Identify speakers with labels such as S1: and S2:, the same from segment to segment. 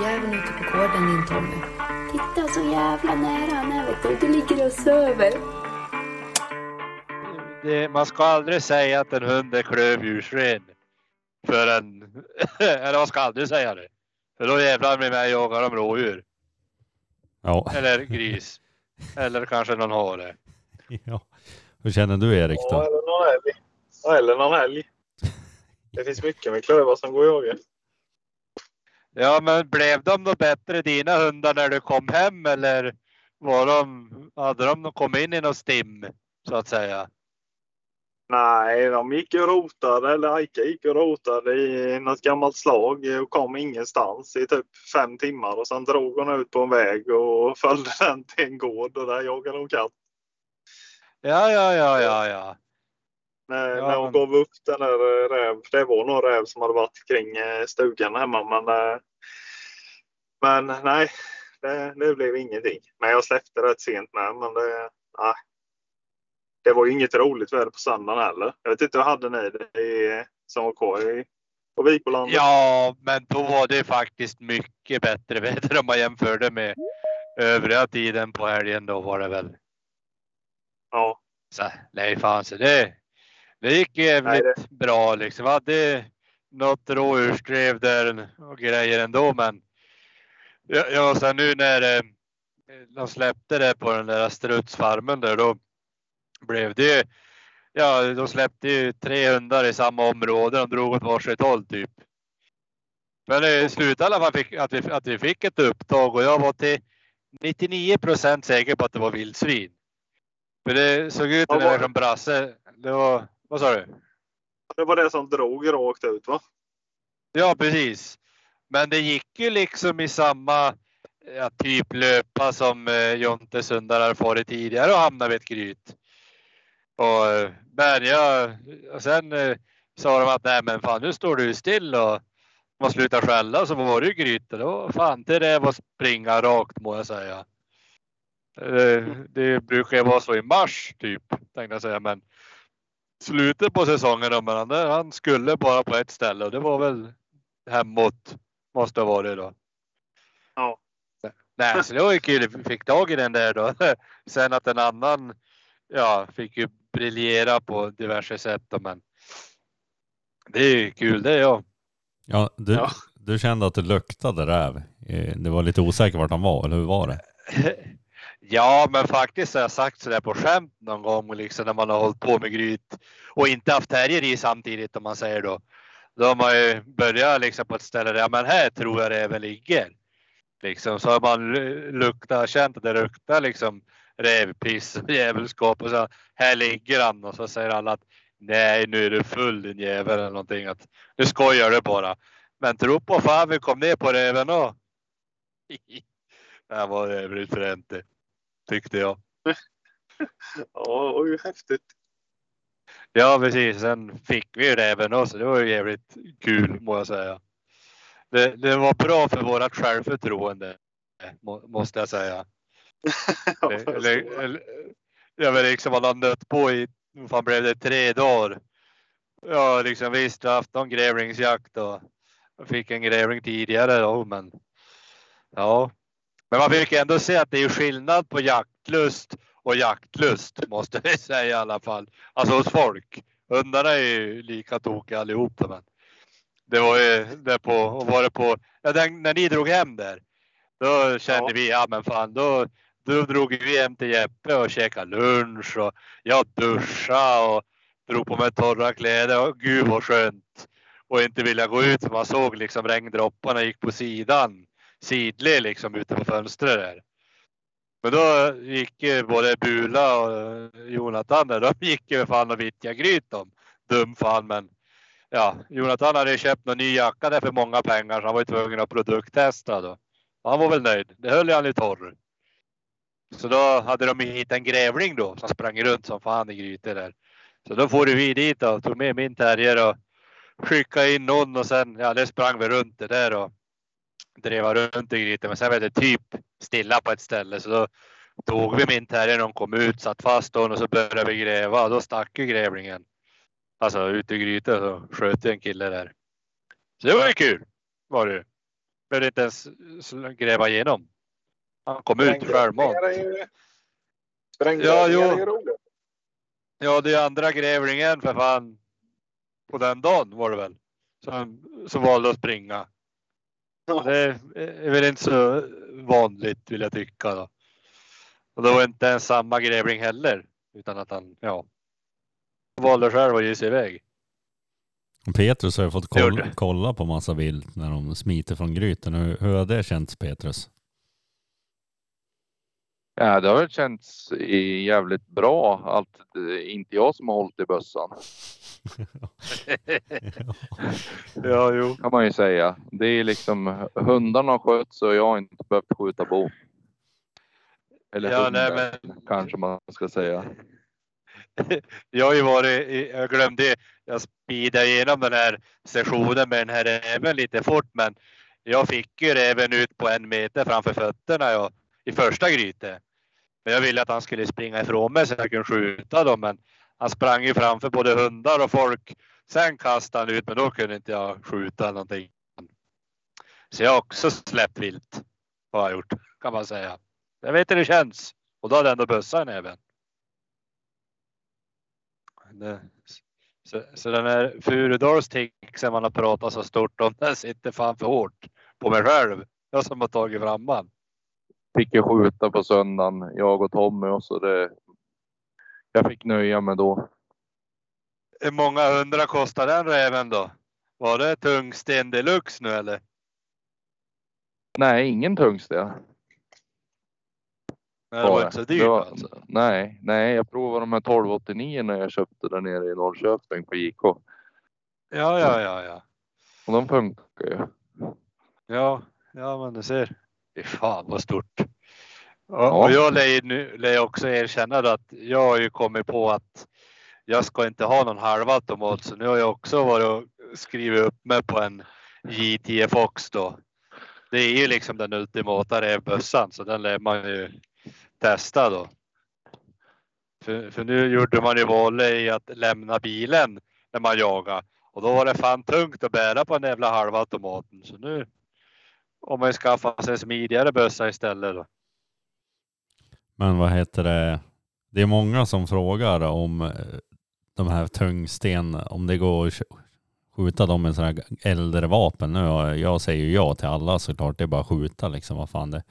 S1: hundjäveln ute på gården din Tommy. Titta så jävla nära han är vet du. Du ligger och söver.
S2: Det, man ska aldrig säga att en hund är klövdjursren. en... eller man ska aldrig säga det. För då jävlar med mig jagar de rådjur.
S3: Ja.
S2: Eller gris. eller kanske någon hare.
S3: ja. Hur känner du Erik
S4: Ja, eller någon älg. Ja, eller någon älg. Det finns mycket med klövar som går att jaga.
S2: Ja, men ble de noe bättre dina hundar når du kom hjem, eller var de, hadde de kommet inn i noe stim så å si?
S4: Nei, de gikk og rotade, eller Aika gikk og rotade i något gammalt slag og kom ingenstans i typ fem timmar. Og så drog hon ut på en väg og följde den til en gård og der jagade hon katt.
S2: Ja, ja, ja, ja, ja.
S4: När,
S2: Ja,
S4: när hon
S2: men-
S4: gav upp den där räv, det var någon räv som hade varit kring eh, stugan hemma. Men, eh, men nej, det, det blev ingenting. Men jag släppte rätt sent med. Men det, nej. det var ju inget roligt väder på söndagen heller. Jag vet inte, hur hade ni det i, som var kvar i, på Vikbolandet?
S2: Ja, men då var det faktiskt mycket bättre väder om man jämförde med övriga tiden på helgen. Då var det väl.
S4: Ja.
S2: Så, nej, fan så det. Det gick jävligt
S4: Nej,
S2: bra liksom. Vi hade något rådjursdrev där och grejer ändå, men. Ja, så här, nu när eh, de släppte det på den där strutsfarmen där då blev det ju. Ja, de släppte ju tre hundar i samma område. De drog åt varsitt håll typ. Men det slutade i fall fick, att, vi, att vi fick ett upptag och jag var till 99 procent säker på att det var vildsvin. För det såg ut det
S4: var
S2: från Brasse. Det var, vad sa du?
S4: Det var det som drog rakt ut va?
S2: Ja, precis. Men det gick ju liksom i samma ja, typ löpa som eh, Jonte Sundar har farit tidigare och hamnat vid ett gryt. Och, eh, men jag, och sen eh, sa de att nej men fan nu står du still och man slutar skälla så var det ju gryt. Och då fan till det var springa rakt må jag säga. Det, Det brukar ju vara så i mars typ tänkte jag säga men slutet på säsongen men han, han skulle bara på ett ställe och det var väl hemåt. Måste ha varit då.
S4: Ja.
S2: Nej, så det var ju kul. Vi fick tag i den där då. Sen att en annan, ja, fick ju briljera på diverse sätt men. Det är ju kul det ja.
S3: Ja, du,
S4: Ja.
S3: du kände att det luktade räv. Eh, Det var lite osäkert vart han var, eller hur var det?
S2: Ja, men faktiskt har jag sagt sådär på skämt någon gång liksom när man har hållit på med gryt och inte haft härjer i samtidigt om man säger då. Då har man ju börjat liksom på ett ställe där, ja, men här tror jag räven ligger. Liksom så har man lu- luktat, känt att det luktar liksom rävpiss och djävulskap och så här ligger han och så säger alla att nej nu är du full din jävel eller någonting att nu skojar du bara. Men tro på fan vi kom ner på räven och det var jävligt fränt det. Tyckte jag.
S4: Ja, det var ju häftigt.
S2: Ja precis, sen fick vi ju även också. Det var ju jävligt kul må jag säga. Det, det var bra för vårat självförtroende. må- Måste jag säga.
S4: Ja,
S2: Eller,
S4: jag
S2: eller,
S4: förstår.
S2: vet liksom man har nött på i, fan blev det, tre dagar. Ja liksom visst, jag har haft någon grävlingsjakt och jag fick en grävling tidigare då men. Ja. Men man brukar ändå se att det är skillnad på jaktlust och jaktlust måste vi säga i alla fall. Alltså hos folk. Hundarna är ju lika tokiga allihopa men. Det var ju där på, var det på, ja, den, när ni drog hem där. Då kände
S4: Ja.
S2: vi, ja men fan då, då drog vi hem till Jeppe och käkade lunch och jag duschade och drog på mig torra kläder och gud vad skönt. Och inte vilja gå ut för man såg liksom regndropparna gick på sidan. Sidled liksom utenfor fönstret där. Men då gick både Bula och Jonathan där, de gick ju fan och vittjade gryt om. Dum fan men. Ja, Jonathan hade ju köpt någon ny jacka där för många pengar så han var ju tvungen att produkttesta. Han var väl nöjd. Det höll han ju torr. Så då hade de hittat en grävling då som sprang runt som fan i grytor där. Så då får vi dit och tog med min terrier och skickade in någon och sen, ja det sprang vi runt det där och drev runt i grytan. Men sen var det typ stilla på ett ställe så då tog vi min när de kom ut, satt fast honom och så började vi gräva då stack ju grävlingen. Alltså ut i grytan så sköt en kille där. Så det var ju kul. Var det behövde inte ens gräva igenom. Han kom ut självmant. Ja, jo. Ja, det är andra grävlingen för fan. På den dagen var det väl. Som, som valde att springa. Det är väl inte så vanligt vill jag tycka. Då. Och det var inte ens samma grävling heller. Utan att han, ja. Valde själv att ge sig iväg.
S3: Petrus har ju fått kolla, kolla på massa vilt när de smiter från gryten. Hur, hur har det känts Petrus?
S5: Ja, det har väl känts i jävligt bra att det är inte jag som har hållit i bössan.
S2: ja, jo.
S5: kan man ju säga. Det är liksom hundarna har skött så jag har inte behövt skjuta bo. Eller
S2: Ja, nej, men-
S5: kanske man ska säga.
S2: Jag har ju varit, jeg jag glömde, jag speedade igenom den här sessionen med den här räven lite fort men jag fick ju räven ut på en meter framför fötterna jag, i första grytet. Men jag ville att han skulle springa ifrån mig så jag kunde skjuta dem men han sprang ju framför både hundar och folk. Sen kastade han ut men då kunde inte jag skjuta någonting. Så jag har också släppt vilt. Har jag gjort kan man säga. Jag vet hur det känns. Och då hade jag ändå bössan i näven. Så, så den här Furudalstixen man har pratat så stort om, den sitter fan för hårt på mig själv. Jag som har tagit fram den.
S5: Fick jag skjuta på söndagen, jag och Tommy och så det. Jag fick nöja mig då.
S2: Hur många hundra kostade den räven då? Var det tungsten deluxe nu eller?
S5: Nej, ingen tungsten.
S2: Nej, det var inte så dyrt
S5: var-
S2: alltså.
S5: Nej, nej, jag provade de här 1289 när jag köpte där nere i Norrköping på JK.
S2: Ja, ja, ja, ja.
S5: Och de funkar ju.
S2: Ja, ja men du ser. Fy fan vad stort. Och,
S5: Ja.
S2: och jag lär nu lär också erkänna att jag har ju kommit på att jag ska inte ha någon halvautomat så nu har jag också varit och skrivit upp mig på en J10 Fox då. Det är ju liksom den ultimata rävbössan så den lär man ju testa då. För, för nu gjorde man ju valet i att lämna bilen när man jager, och då var det fan tungt att bära på den jävla halvautomaten så nu om man skaffar sig en smidigare bössa istället då.
S3: Men vad heter det? Det är många som frågar om eh, de här tungsten, om det går att skjuta dem med sådana här äldre vapen. Nu, jag säger ju ja till alla såklart. Det är bara att skjuta liksom. Vad fan det.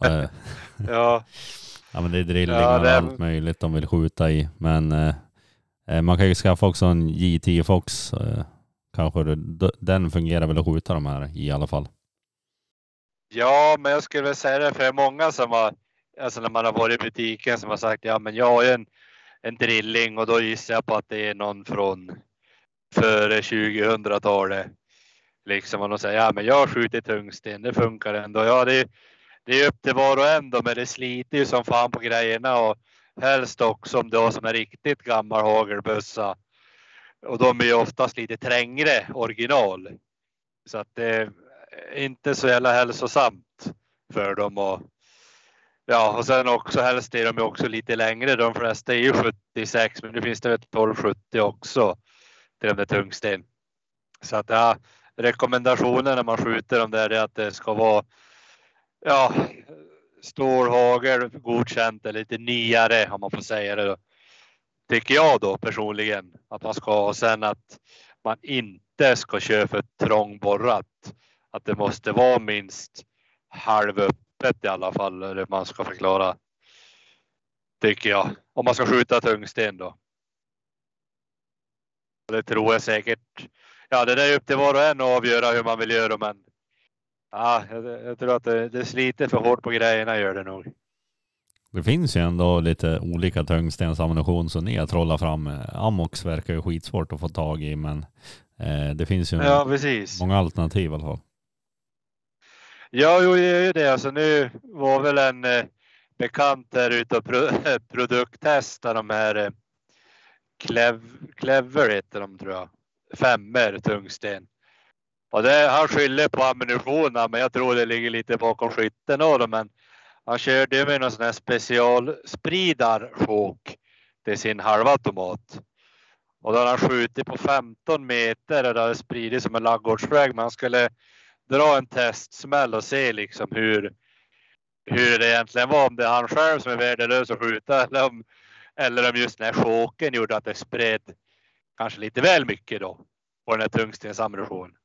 S3: Eh,
S2: Ja,
S3: Ja men det är drillingar
S2: Ja, det-
S3: och allt möjligt de vill skjuta i. Men eh, eh, man kan ju skaffa också en J10 Fox. Eh, kanske det, den fungerar väl att skjuta de här i alla fall.
S2: Ja, men jag skulle väl säga det för många som har, alltså när man har varit i butiken som har sagt ja, men jag har ju en, en drilling och då gissar jag på att det är någon från före 2000-talet. Liksom och de säger ja, men jag har skjutit tungsten, det funkar ändå. Ja, det är, det är upp till var och en då, men det sliter ju som fan på grejerna och helst också om du har som en riktigt gammal hagelbössa. Och de är ju oftast lite trängre original. Så att det är inte så jävla hälsosamt för dem. Och, ja, och sen också helst är de ju också lite längre. De flesta är ju 76, men nu finns det väl 1270 också till de där tungsten. Så att ja, rekommendationen när man skjuter dem där är att det ska vara ja, stålhagel godkänt eller lite nyare om man får säga det. Då. Tycker jag då personligen att man ska. Och sen att man inte ska köra för trångborrat. Att det måste vara minst halvöppet i alla fall. Eller man ska förklara. Tycker jag. Om man ska skjuta tungsten då. Det tror jag säkert. Ja, det där är upp till var och en att avgöra hur man vill göra. Men ja, jag, jag tror att det, det sliter för hårt på grejerna gör det nog.
S3: Det finns ju ändå lite olika tungstensammunition som ni har trollat fram. eh, Amox verkar ju skitsvårt att få tag i men eh, det finns ju
S2: Ja,
S3: många alternativ i alla fall.
S2: Ja, jo, är ju det. Alltså, nu var väl en eh, bekant där ute och pro produkttesta de här eh, Clev Clever heter de tror jag. Femmer tungsten. Och det, han skyller på ammunitionen, men jag tror det ligger lite bakom skytten av dem. Men han körde med någon sån här specialspridarsjok till sin halvautomat. Och då har han skjutit på 15 meter och det har spridit som en laggårdsväg. Men han skulle dra en testsmäll och se liksom hur, hur det egentligen var. Om det är han själv som är värdelös att skjuta eller om, eller om just den här choken gjorde att det spred kanske lite väl mycket då på den här tungstensammunitionen.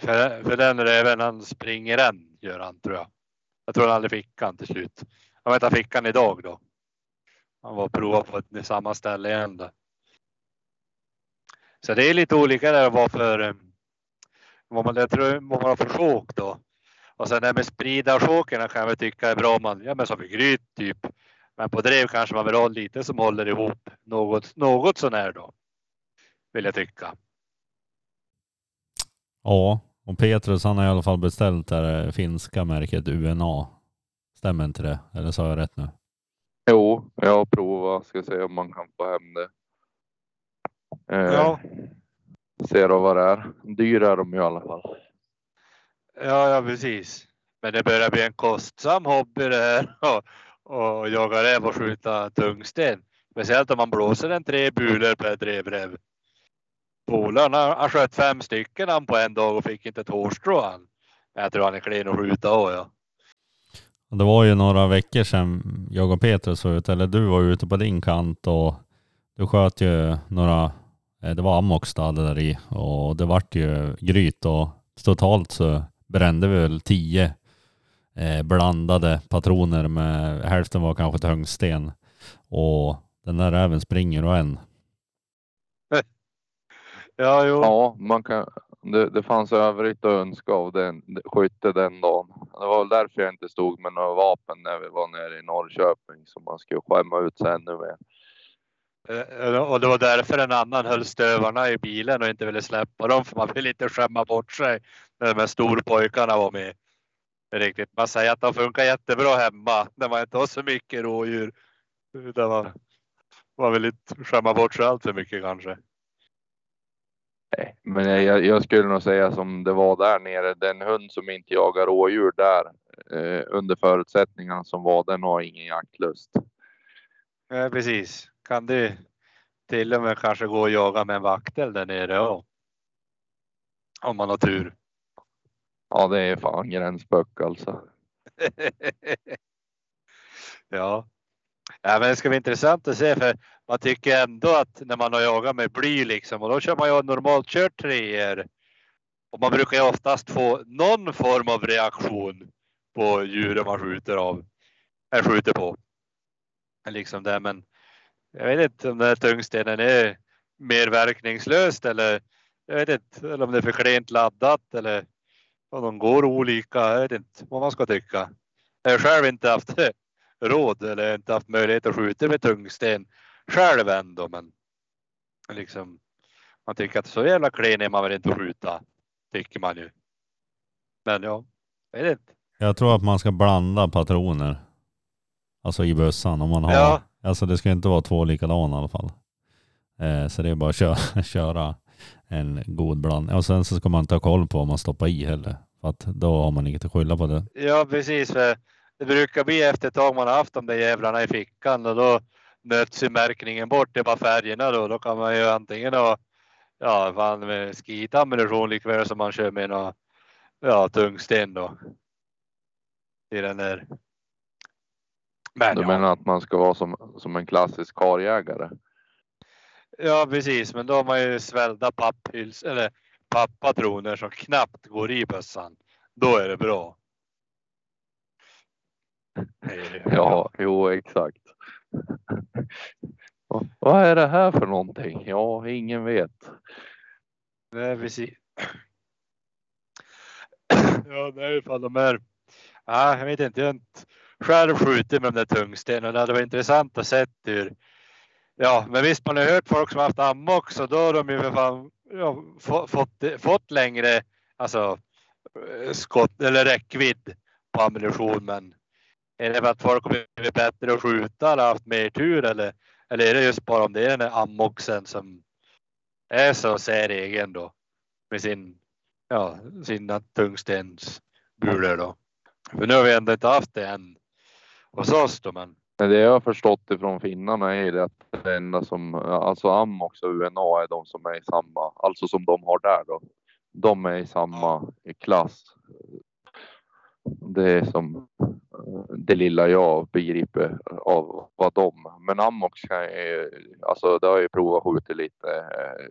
S2: För, för den räven han springer än gör han tror jag. Jag tror han aldrig fick han till slut. Jag vet han fick han idag då. Han var och på ett, samma ställe igen då. Så det är lite olika där vad för eh, man, jag tror, man har för sjok då. Och sen det med med spridarsjåkerna kan jag väl tycka är bra om man, ja men som i gryt typ. Men på drev kanske man vill ha lite som håller ihop något, något sånär då. Vill jag tycka.
S3: Ja, och Petrus han har i alla fall beställt det finska märket UNA. Stämmer inte det? Eller sa jag rätt nu?
S5: Jo, jag har provat. Ska se om man kan få hem det. Eh,
S2: Ja.
S5: Ser då vad det är. Dyra är de ju i alla fall.
S2: Ja, ja precis. Men det börjar bli en kostsam hobby det här. Och, och jaga räv och skjuta tungsten. Speciellt om man blåser en tre buler per drevräv. Polaren han, har sköt fem stycken han på en dag och fick inte ett hårstrå han. Men jag tror han är klen att skjuta av ja.
S3: Det var ju några veckor sedan jag och Petrus var ute, eller du var ute på din kant och du sköt ju några, det var du där i och det vart ju gryt och totalt så brände vi väl tio eh, blandade patroner med hälften var kanske tungsten och den där även springer och en.
S2: Ja, jo.
S5: Ja, man kan. Det, det fanns övrigt att önska av den skytte den dagen. Det var väl därför jag inte stod med några vapen när vi var nere i Norrköping som man skulle skämma ut sig ännu mer.
S2: Eh, Och det var därför en annan höll stövarna i bilen och inte ville släppa dem för man vill inte skämma bort sig när de här storpojkarna var med. Riktigt. Man säger att de funkar jättebra hemma när man inte har så mycket rådjur. Utan man, man vill inte skämma bort sig allt för mycket kanske.
S5: Nej, Men jag, jag skulle nog säga som det var där nere. Den hund som inte jagar rådjur där eh, under förutsättningarna som var den har ingen jaktlust.
S2: Ja, precis. Kan du till och med kanske gå och jaga med en vaktel där nere också. Om man har tur.
S5: Ja, det är fan gränsböck alltså.
S2: ja. ja, men det ska bli intressant att se för man tycker ändå att när man har jagat med bly liksom och då kör man ju normalt kört treor. Och man brukar ju oftast få någon form av reaktion på djuren man skjuter av. Eller skjuter på. Liksom det, men jag vet inte om den här tungstenen är mer verkningslöst eller jag vet inte eller om det är för klent laddat eller om de går olika. Jag vet inte vad man ska tycka. Jag har själv inte haft råd eller inte haft möjlighet att skjuta med tungsten själv ändå. Men liksom man tycker att så jävla klen är man väl inte att skjuta. Tycker man ju. Men ja, jag vet inte.
S3: Jag tror att man ska blanda patroner. Alltså i bössan om man har.
S2: Ja.
S3: Alltså det ska inte vara två likadana i alla fall. Eh, så det är bara att köra, köra en god blandning. Och sen så ska man inte ha koll på vad man stoppar i heller. För att då har man inget att skylla på det.
S2: Ja precis. Det brukar bli efter ett tag man har haft de där jävlarna i fickan och då nöts ju märkningen bort. Det är bara färgerna då. Då kan man ju antingen ha ja, fan med skitammunition likväl som man kör med någon, ja, tungsten då. I den där. Men
S5: Du
S2: ja,
S5: menar att man ska vara som, som en klassisk karjägare?
S2: ja precis. Men då har man ju svällda papphyls eller papppatroner som knappt går i bössan. Då är det bra.
S5: Ja, jo exakt. Vad- är det här för någonting? Ja, ingen vet.
S2: Nej, precis. ja, det nej, ifall de är. Ja, jag vet inte. Själv skjutit med de där tungstenarna. Det varit intressant att se hur. Ja, men visst, man har hört folk som har haft amma också. Då har de ju för fan ja, få- fått, fått längre alltså eh, skott eller räckvidd på ammunition. Men är det för att folk har blivit bättre att skjuta eller haft mer tur eller, eller är det just bara om det är den där ammoxen som är så säregen då med sin, ja, sina tungstensbulor då. För nu har vi ändå inte haft det än hos oss då, men
S5: det jag har förstått ifrån finnarna är det att det enda som, alltså Ammox och UNA är de som är i samma, alltså som de har där då. de är i samma klass. Det är som eh, det lilla jag begriper av vad de. Men Amox kan ju, alltså det har ju provat skjuta lite eh,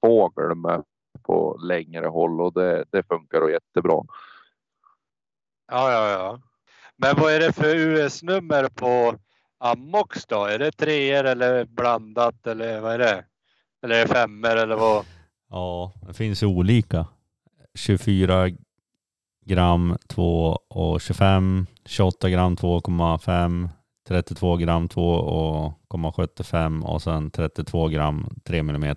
S5: fågel med på längre håll och det, det funkar och jättebra.
S2: Ja, ja, ja. Men vad är det för US-nummer på Amox då? Är det treor eller blandat eller vad är det? Eller är det femmer eller vad?
S3: Ja, det finns ju olika. 24 gram 2 och 25, 28 gram 2,5, 32 gram 2,75 och sen 32 gram 3 mm.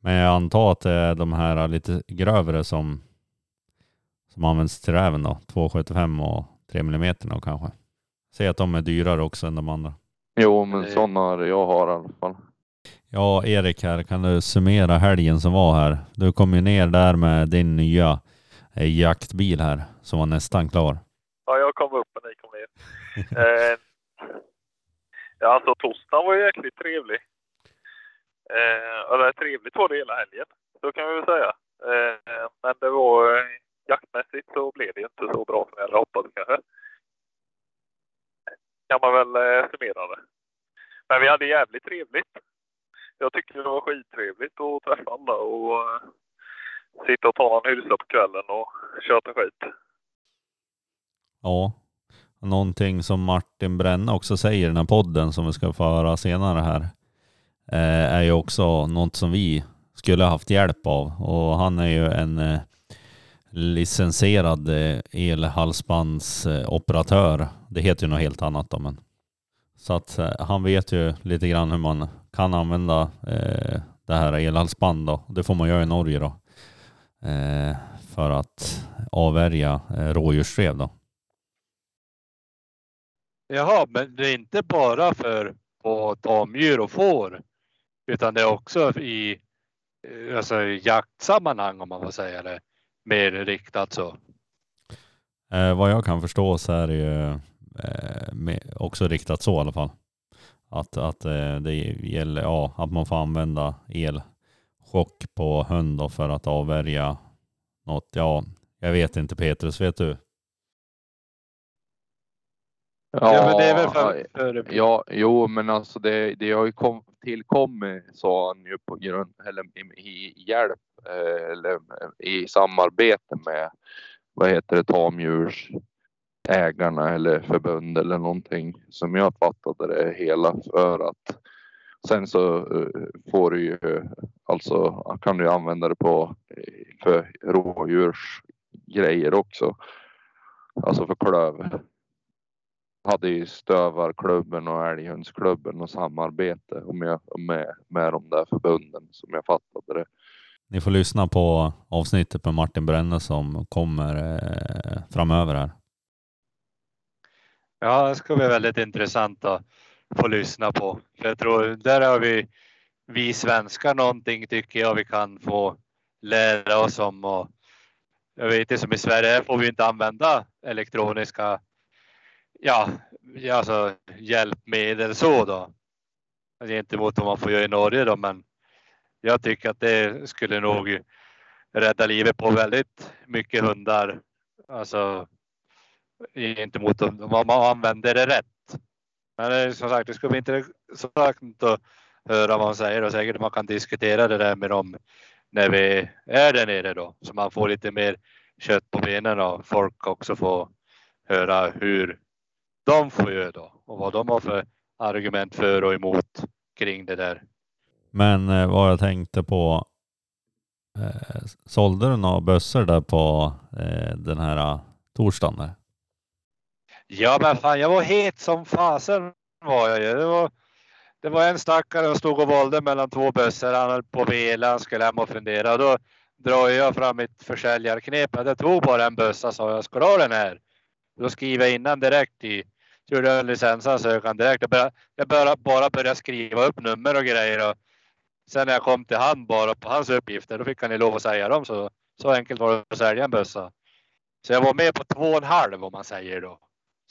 S3: Men jag antar att det är de här lite grövre som, som används till räven då. 2,75 och 3 mm kanske. Säg att de är dyrare också än de andra.
S5: Jo, men
S2: Det-
S5: sådana jag har i alla fall.
S3: Ja, Erik här, kan du summera helgen som var här? Du kom ju ner där med din nya eh, jaktbil här som var nästan klar.
S6: Ja, jag kom upp och ni kom ner. eh, ja, alltså torsdagen var ju jäkligt trevlig. Eh, eller trevligt var det hela helgen, så kan vi väl säga. Eh, men det var eh, jaktmässigt så blev det inte så bra som jag hade hoppats kanske. Kan man väl eh, summera det. Men vi hade jävligt trevligt. Jag tyckte det var skittrevligt att träffa alla och eh, sitta och ta en hylsa på kvällen och köta skit.
S3: Ja, någonting som Martin Brenne också säger i den här podden som vi ska få höra senare här eh, är ju också något som vi skulle ha haft hjälp av och han är ju en eh, licensierad eh, elhalsbandsoperatör. Det heter ju något helt annat då men så att eh, han vet ju lite grann hur man kan använda eh, det här elhalsband. Det får man göra i Norge då. Eh, för att avvärja eh, rådjursrev då.
S2: Jaha, men det är inte bara för på tamdjur och får. Utan det är också i eh, alltså, i jaktsammanhang om man får säga det. Mer riktat så.
S3: Eh, vad jag kan förstå så är det ju eh, med, också riktat så i alla fall. Att, att eh, det gäller, ja, att man får använda elchock på hund då för att avvärja något. Ja, jag vet inte Petrus, vet du?
S2: Ja, men det är väl för, för
S5: Ja, jo, men alltså det, det har ju kom, tillkommit, sa han ju på grund, eller i, i hjälp, eller eh, i samarbete med, vad heter det, tamdjursägarna eller förbund eller någonting som jag fattade det hela för att sen så eh, får du ju, alltså kan du använda det på, eh, för rådjursgrejer också. Alltså för klöver. hade ju Stövarklubben och Älghundsklubben och samarbete med, med, med de där förbunden som jag fattade det.
S3: Ni får lyssna på avsnittet med Martin Brenne som kommer eh, framöver här.
S2: Ja, det ska bli väldigt intressant att få lyssna på. Jag tror där har vi, vi svenskar någonting tycker jag vi kan få lära oss om. Och jag vet som i Sverige får vi inte använda elektroniska ja, alltså hjälpmedel så då. Gentemot vad man får göra i Norge då, men jag tycker att det skulle nog rädda livet på väldigt mycket hundar. Alltså gentemot om man använder det rätt. Men är som sagt, det skulle bli intressant att höra vad han säger och säkert man kan diskutera det där med dem när vi är där nere då. Så man får lite mer kött på benen och folk också får höra hur de får göra då och vad de har för argument för och emot kring det där.
S3: Men eh, vad jag tänkte på, eh, sålde du några bössor där på eh, den här eh, torsdagen? Där?
S2: Ja, men fan, jag var het som fasen var jag ju. Det var, det var en stackare som stod och valde mellan två bössor. Han höll på att vela, han skulle hem och fundera. Då drar jag fram mitt försäljarknep. Jag tog bara en bössa sa jag, ska du ha den här? Då skriver jag innan direkt i, gjorde jag en licensansökan direkt. Jag, jag började, bara börja skriva upp nummer och grejer. Och sen när jag kom till han bara på hans uppgifter, då fick han ju lov att säga dem. Så, så enkelt var det att sälja en bössa. Så jag var med på två och en halv om man säger då.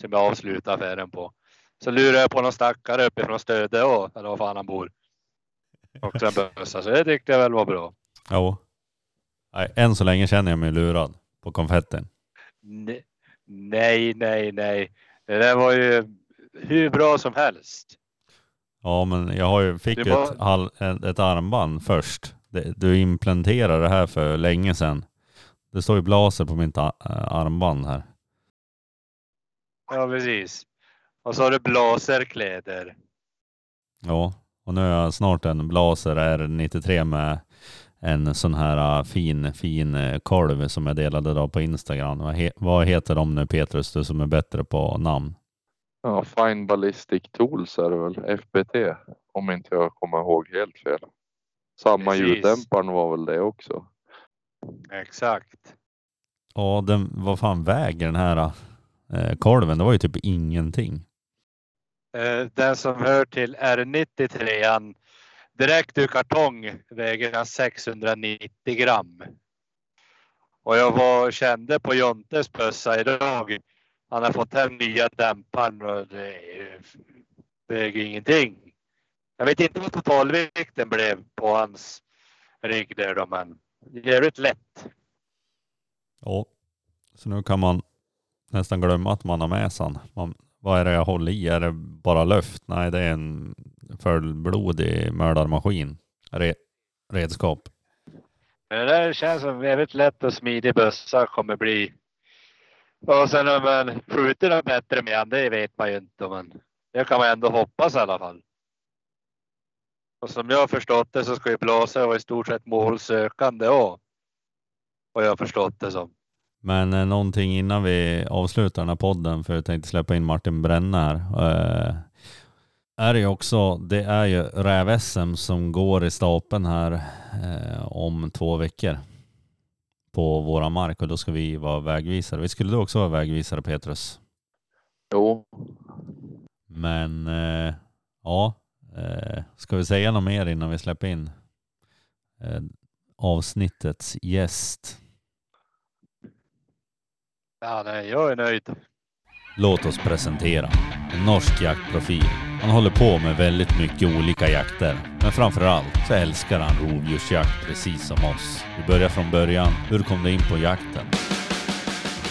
S2: Som jag avslutade affären på. Så lurade jag på någon stackare uppifrån Stöde och eller var fan han bor. Också en bössa. Så det tyckte jag väl var bra.
S3: Jo. Nej, än så länge känner jag mig lurad på konfetten.
S2: Ne- Nej, nej, nej. Det där var ju hur bra som helst.
S3: Ja, men jag har ju, fick ju
S2: var-
S3: ett, hal- ett, ett armband först. Det, du implanterade det här för länge sedan. Det står ju blaser på mitt äh, armband här.
S2: Ja, precis. Och så har du blaserkläder.
S3: Ja, och nu har jag snart en Blaser R93 med en sån här äh, fin, fin äh, kolv som jag delade då på Instagram. Vad, he, vad heter de nu Petrus, du som är bättre på namn?
S5: Ja, Fine Ballistic Tools är det väl, FBT. Om inte jag kommer ihåg helt fel. Samma
S2: Precis.
S5: ljuddämparen var väl det också.
S2: Exakt.
S3: Ja, den, vad fan väger den här eh, kolven? Det var ju typ ingenting.
S2: Eh, Den som hör till R93 direkt ur kartong väger han 690 gram. Och jag var, kände på Jontes bössa idag. Han har fått hem nya dämparen och det är- väger ingenting. Jag vet inte vad totalvikten blev på hans rygg där då, men jävligt lätt.
S3: Ja, så nu kan man nästan glömma att man har med sig den. man, Vad är det jag håller i? Är det bara luft? Nej, det är en fullblodig mördarmaskin. Re, redskap.
S2: Men det där känns som väldigt lätt och smidig bössa kommer bli. Och sen om man skjuter den bättre med det vet man ju inte. Men det kan man ändå hoppas i alla fall. Och som jag har förstått det så ska ju Blase vara i stort sett målsökande också. Vad jag har förstått det som.
S3: Men eh, någonting innan vi avslutar den här podden, för jag tänkte släppa in Martin Bränne här. Eh, är det ju också, det är ju räv-SM som går i stapeln här eh, om två veckor på våran mark och då ska vi vara vägvisare. Vi skulle da också vara vägvisare Petrus.
S5: Jo,
S3: Men eh, ja, eh, ska vi säga något mer innan vi släpper in eh, avsnittets gäst?
S2: Ja, nej, jag är nöjd.
S3: Låt oss presentera en norsk jaktprofil. Han håller på med väldigt mycket olika jakter. Men framför allt så älskar han rovdjursjakt precis som oss. Vi börjar från början. Hur kom du in på jakten?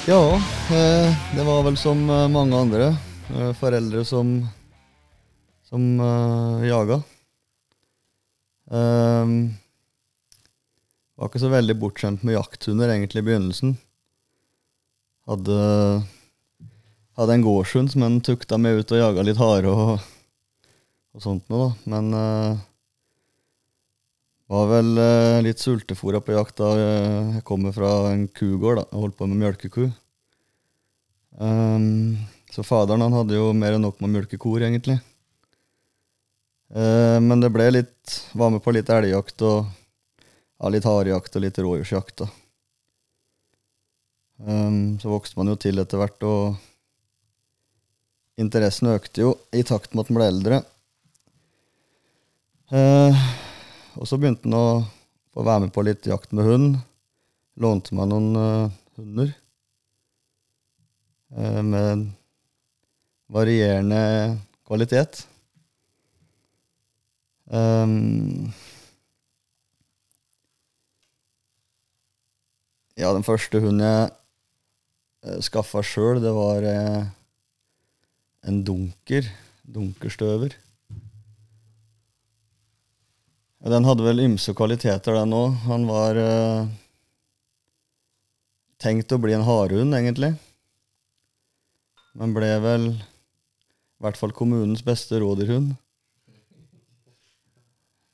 S7: Ja, eh, det var väl som mange många andra eh, föräldrar som, som eh, jagade. Um, var ikke så veldig bortskjemt med jakthunder egentlig i begynnelsen. Hadde, hadde en gårdshund som en tukta med ut og jaga litt hare og, og sånt noe, da. Men uh, var vel uh, litt sultefòra på jakt da eh, jeg kommer fra en kugård. Jeg holdt på med mjølkeku. Um, så faderen han hadde jo mer enn nok med mjølkekor, egentlig. Uh, men det ble litt Var med på litt elgjakt og ja, litt harejakt og litt rådjursjakt. da. Ehm, så vokste man jo til etter hvert, og interessen økte jo i takt med at man ble eldre. Eh, og så begynte han å få være med på litt jakt med hund. Lånte meg noen eh, hunder eh, med varierende kvalitet. Ehm, ja, den første hunden jeg uh, skaffa sjøl, det var eh, en dunker. Dunkerstøver. Ja, Den hadde vel ymse kvaliteter, den òg. Han var eh, tenkt å bli en harehund, egentlig. Men ble vel i hvert fall kommunens beste rådyrhund.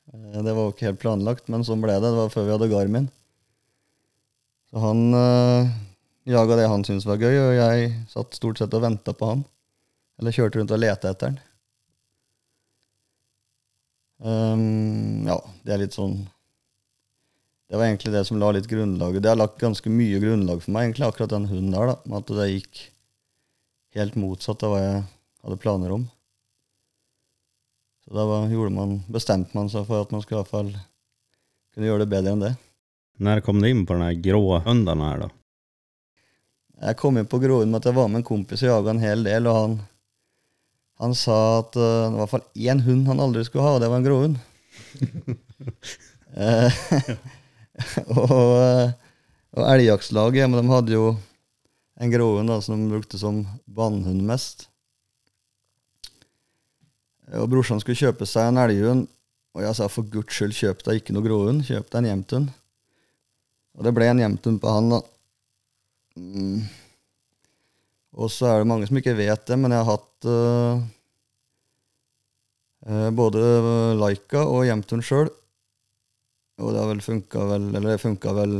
S7: Eh, Det var jo ikke helt planlagt, men sånn ble det. Det var før vi hadde Garmin. Så han eh, jaga det han syntes var gøy, og jeg satt stort sett og venta på han. Eller kjørte rundt og lette etter han. Ehm, ja, det er litt sånn Det var egentlig det som la litt grunnlaget. Det har lagt ganske mye grunnlag for meg, egentlig, akkurat den hunden der. da, med At det gikk helt motsatt av hva jeg hadde planer om. Så da var, man, bestemte man seg for at man skulle i hvert fall kunne gjøre det bedre enn det.
S3: Når kom du inn på den grå hunden her, da?
S7: Jeg kom inn på gråhund med at jeg var med en kompis og jaga en hel del, og han, han sa at eh, det var i hvert fall én hund han aldri skulle ha, og det var en gråhund. Eh, og, eh, og elgjaktlaget, men de hadde jo en gråhund som de brukte som bannhund mest. Og brorsan skulle kjøpe seg en elghund, og jeg sa for guds skyld, kjøp deg ikke noe gråhund, kjøp deg en jevnthund. Og det ble en jevnthund på han, da. Mm. Og så er det mange som ikke vet det, men jeg har hatt eh, eh, både Laika og hjemturen sjøl. Og det har vel funka vel Eller det funka vel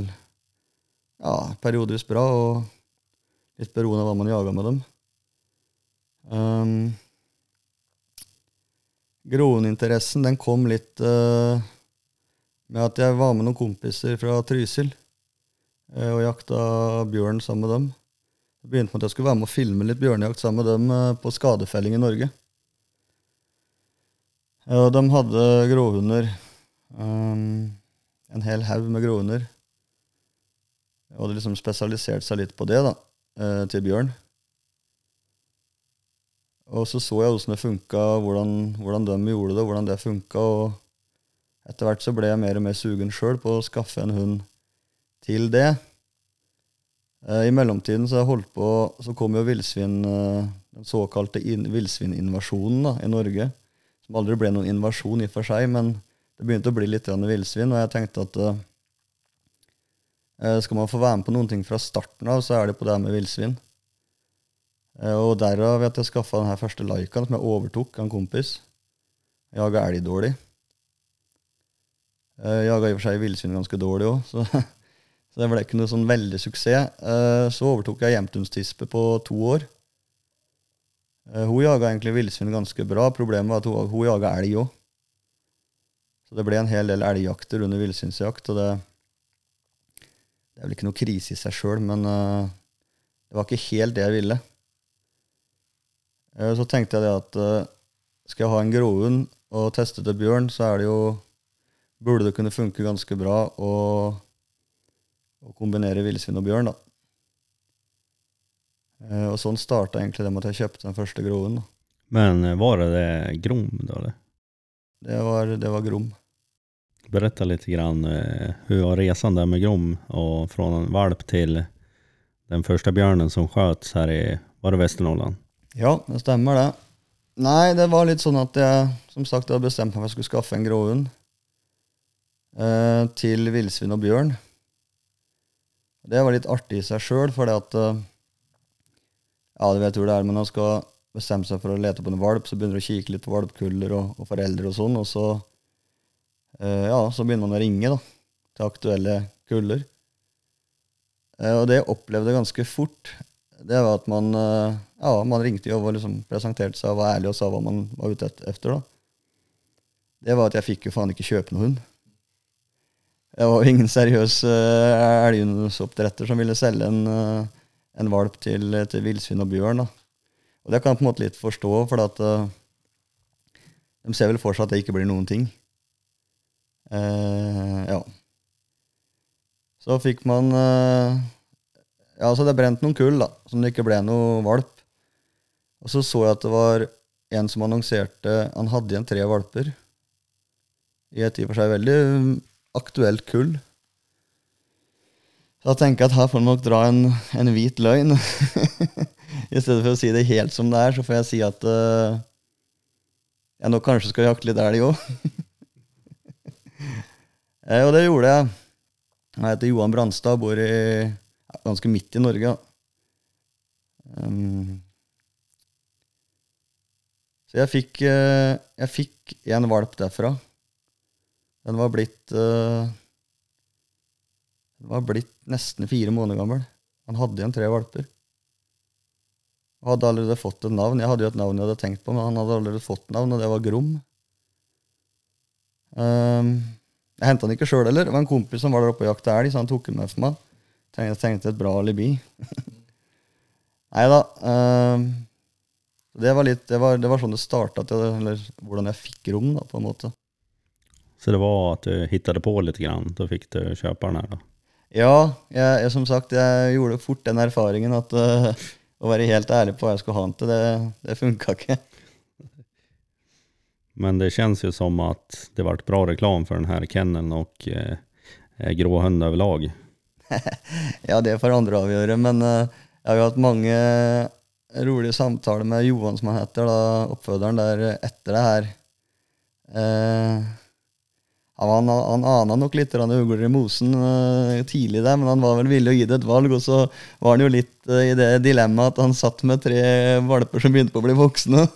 S7: ja, periodevis bra, og litt beroende av hva man jaga med dem. Um, Groeninteressen den kom litt uh, med at jeg var med noen kompiser fra Trysil uh, og jakta bjørn sammen med dem. Det begynte med at jeg skulle være med å filme litt bjørnejakt sammen med dem eh, på skadefelling i Norge. Og de hadde gråhunder. Um, en hel haug med gråhunder. Og hadde liksom spesialisert seg litt på det, da, eh, til bjørn. Og så så jeg åssen det funka, hvordan, hvordan de gjorde det, hvordan det funka. Og etter hvert så ble jeg mer og mer sugen sjøl på å skaffe en hund til det. Eh, I mellomtiden så, på, så kom jo villsvin, eh, den såkalte in- villsvininvasjonen i Norge. Som aldri ble noen invasjon i og for seg, men det begynte å bli litt villsvin. Og jeg tenkte at eh, skal man få være med på noen ting fra starten av, så er det på det her med villsvin. Eh, Og derav at jeg skaffa den første Laikaen som jeg overtok av en kompis. Jaga elg dårlig. Jaga i og for seg villsvin ganske dårlig òg, så, så det ble ikke noe sånn veldig suksess. Eh, Så overtok jeg Jevntundstispe på to år. Eh, Hun jaga egentlig villsvin ganske bra. Problemet var at hun, hun jaga elg òg. Så det ble en hel del elgjakter under villsvinsjakt, og det, det er vel ikke noe krise i seg sjøl, men eh, det var ikke helt det jeg ville. Så tenkte jeg det at skal jeg ha en gråhund og teste til bjørn, så er det jo burde det kunne funke ganske bra å, å kombinere villsvin og bjørn. da. Eh, Og sånn starta egentlig det med at jeg kjøpte den første gråhunden. da.
S3: Men eh, var det Grom da, eller?
S7: Det var, det var grom.
S3: Berätta litt grann hvordan var resan der med Grom og fra en valp til den første bjørnen som sköts her i, var det Västernorrland?
S7: Ja, det stemmer det. Nei, det var litt sånn at jeg som sagt hadde bestemt meg for at jeg skulle skaffe en gråhund eh, til villsvin og bjørn. Det var litt artig i seg sjøl, for det at eh, Ja, du vet hvor det er, men man skal bestemme seg for å lete på en valp, så begynner du å kikke litt på valpkuller og, og foreldre og sånn, og så eh, Ja, så begynner man å ringe, da, til aktuelle kuller. Eh, og det jeg opplevde ganske fort, det var at man eh, ja, man ringte jo og liksom presenterte seg og var ærlig og sa hva man var ute etter, da. Det var at jeg fikk jo faen ikke kjøpe noen hund. Det var ingen seriøs uh, elghundsoppdretter som ville selge en, eh, en valp til, til villsvin og bjørn. da. Og det kan jeg på en måte litt forstå, for at uh, de ser vel for seg at det ikke blir noen ting. Uh, ja. Så fikk man uh, Ja, så det brent noen kull, da, som det ikke ble noe valp. Og så så jeg at det var en som annonserte Han hadde igjen tre valper. I et i og for seg veldig aktuelt kull. Da tenker jeg at her får man nok dra en, en hvit løgn. I stedet for å si det helt som det er, så får jeg si at uh, jeg nå kanskje skal jakte litt elg òg. eh, og det gjorde jeg. Jeg heter Johan Brandstad, bor i, ganske midt i Norge. Um, så jeg fikk, uh, jeg fikk en valp derfra. Den var blitt uh, Den var blitt nesten fire måneder gammel. Han hadde igjen tre valper. Og hadde allerede fått et navn. Jeg hadde jo et navn jeg hadde tenkt på, men han hadde allerede fått navn, og det var Grom. Um, jeg henta han ikke sjøl heller. Det var en kompis som var der oppe og jakta elg, så han tok den med for meg. Jeg tenkte et bra alibi. Nei da. Um, det var, litt, det, var, det var sånn det starta, eller hvordan jeg fikk rom, da, på en måte.
S3: Så det var at du hittade på litt, grann, da fikk du kjøpe den her? da.
S7: Ja, jeg, jeg, som sagt, jeg gjorde fort den erfaringen at uh, å være helt ærlig på hva jeg skulle ha den til, det, det funka ikke.
S3: Men det kjennes jo som at det ble bra reklam for den kennelen og och eh, over lag. överlag?
S7: Ja, det får andre avgjøre, men eh, jeg har jo hatt mange rolige samtaler med Johan, som han heter, da, oppføderen der etter det her. Eh, han, han ana nok litt ugler i mosen eh, tidlig der, men han var vel villig å gi det et valg. Og så var han jo litt eh, i det dilemmaet at han satt med tre valper som begynte på å bli voksne.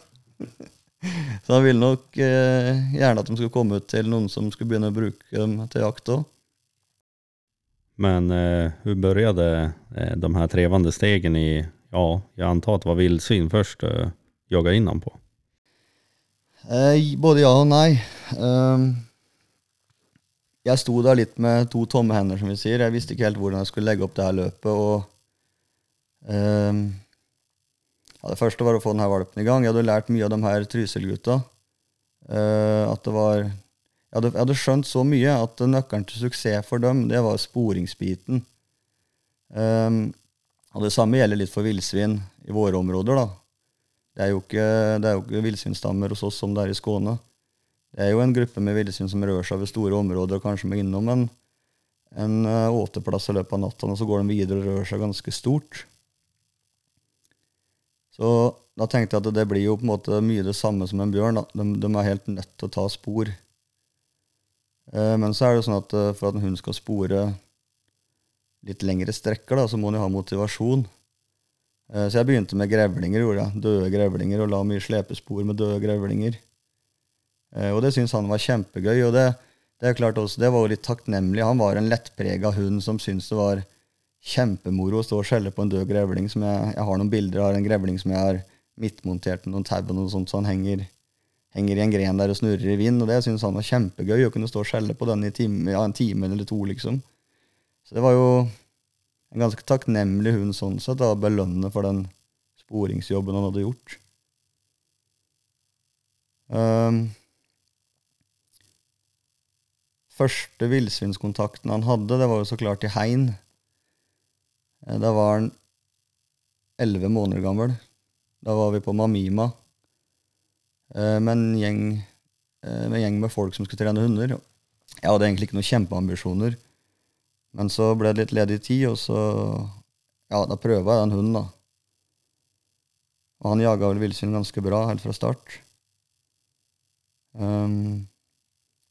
S7: så han ville nok eh, gjerne at de skulle komme ut til noen som skulle begynne å bruke dem til jakt òg.
S3: Men eh, hvordan begynte eh, de her trevende stegen i, ja, jeg antar at det var villsvin først eh, jaga innan på?
S7: Eh, både ja og nei. Um, jeg sto da litt med to tomme hender, som vi sier. Jeg visste ikke helt hvordan jeg skulle legge opp det her løpet. og um, ja, Det første var å få denne valpen i gang. Jeg hadde lært mye av de her Trysil-gutta. Uh, at det var jeg hadde, jeg hadde, skjønt så mye at nøkkelen til suksess for dem, det var sporingsbiten. Um, og det samme gjelder litt for villsvin i våre områder, da. Det er jo ikke, det ikke villsvinstammer hos oss som det er i Skåne. Det er jo en gruppe med villsvin som rører seg over store områder og kanskje må innom en, en uh, åteplass i løpet av natta, og så går de videre og rører seg ganske stort. Så da tenkte jeg at det blir jo på en måte mye det samme som en bjørn. De, de er helt nødt til å ta spor. Uh, men så er det jo sånn at uh, for at en hund skal spore litt lengre strekker, da, så må den ha motivasjon. Så jeg begynte med grevlinger, gjorde jeg. Døde grevlinger, og la mye slepespor med døde grevlinger. Og det syntes han var kjempegøy. Og det, det også, det var jo litt takknemlig. Han var en lettprega hund som syntes det var kjempemoro å stå og skjelle på en død grevling. Som jeg, jeg har noen bilder av en grevling som jeg har midtmontert med noen tau og noe sånt, så han henger, henger, i en gren der og snurrer i vind. Og det syntes han var kjempegøy, å kunne stå og skjelle på den i time, ja, en time eller to, liksom. Så det var jo en ganske takknemlig hund sånn sett, å belønne for den sporingsjobben han hadde gjort. Um, første villsvinskontakten han hadde, det var jo så klart i Hein. Da var han elleve måneder gammel. Da var vi på Mamima med en gjeng med, en gjeng med folk som skulle trene hunder. Jeg hadde egentlig ikke noen kjempeambisjoner. Men så ble det litt ledig tid, og så Ja, da prøva jeg den hunden, da. Og han jaga vel villsvin ganske bra helt fra start. Um,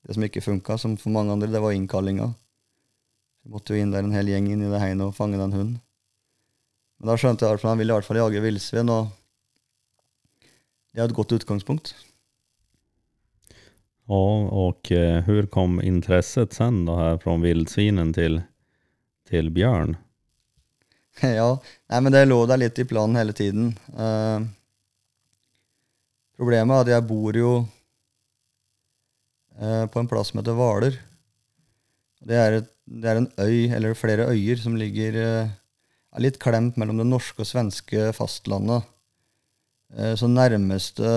S7: det som ikke funka, som for mange andre, det var innkallinga. Vi måtte jo inn der en hel gjeng inn i det hegnet og fange den hunden. Men da skjønte jeg at han ville i hvert fall jage villsvin, og det er et godt utgangspunkt.
S3: Ja, och eh, hur kom intresset sen då här från vildsvinen till, till björn?
S7: ja, nei, men det lå der litt i planen hele tiden. Uh, problemet er at jeg bor jo på en plass som heter Hvaler. Det, det, er en øy, eller flere øyer, som ligger er litt klemt mellom det norske og svenske fastlandet. så nærmeste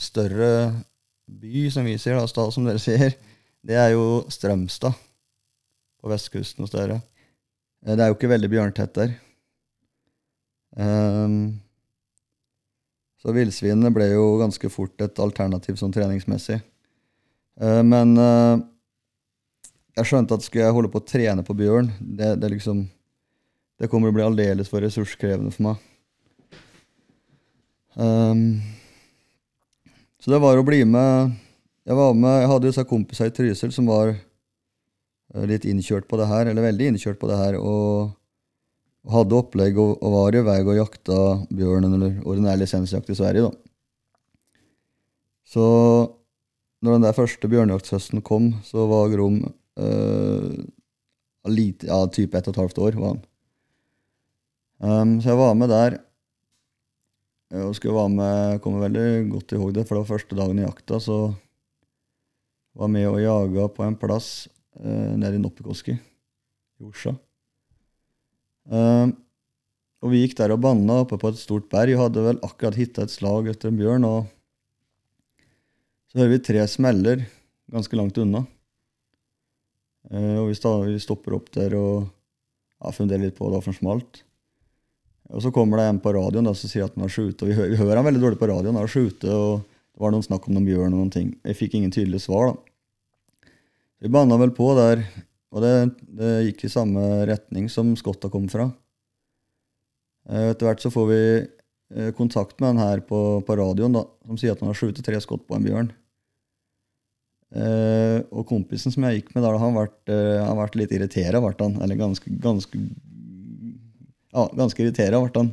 S7: større by, som vi sier, da, stad som dere sier, det er jo Strømstad på vestkysten hos dere. Det er jo ikke veldig bjørntett der. Um, så villsvinene ble jo ganske fort et alternativ sånn treningsmessig. Uh, men uh, jeg skjønte at skulle jeg holde på å trene på bjørn, det, det, liksom, det kommer til å bli aldeles for ressurskrevende for meg. Um, så det var å bli med Jeg var med, jeg hadde disse kompiser i Trysil som var litt innkjørt på det her, eller veldig innkjørt på det her, og, og hadde opplegg og, og, var i vei og jakta bjørnen eller ordinær lisensjakt i Sverige, da. Så når den der første bjørnjakthøsten kom, så var Grom øh, lite, ja, type ett og et halvt år. var han. Um, så jeg var med der. Og skulle være med, kommer veldig godt i hug det, for det var første dagen i jakta. Så var med og jaga på en plass uh, nede i Noppikoski i Orsa. Um, og vi gikk der og banna oppe på et stort berg. og Hadde vel akkurat hitta et slag etter en bjørn. og Så hører vi tre smeller ganske langt unna. Uh, og vi, stopper opp der og ja, funderer litt på det, for smalt. Og så kommer det en på radioen da, som sier at han har skutt. Vi, vi hører han veldig dårlig på radioen. Han har skjute, og det var noen snakk om noen bjørn og noen ting. Jeg fikk ingen tydelige svar, da. Vi banna vel på der, og det, det gikk i samme retning som skotta kom fra. Eh, Etter hvert så får vi eh, kontakt med han her på, på radioen, da, som sier at han har skutt tre skott på en bjørn. Eh, og kompisen som jeg gikk med, da, han ble, uh, han litt irritert, han. Eller ganske, ganske Ja, ganske irritert ble han.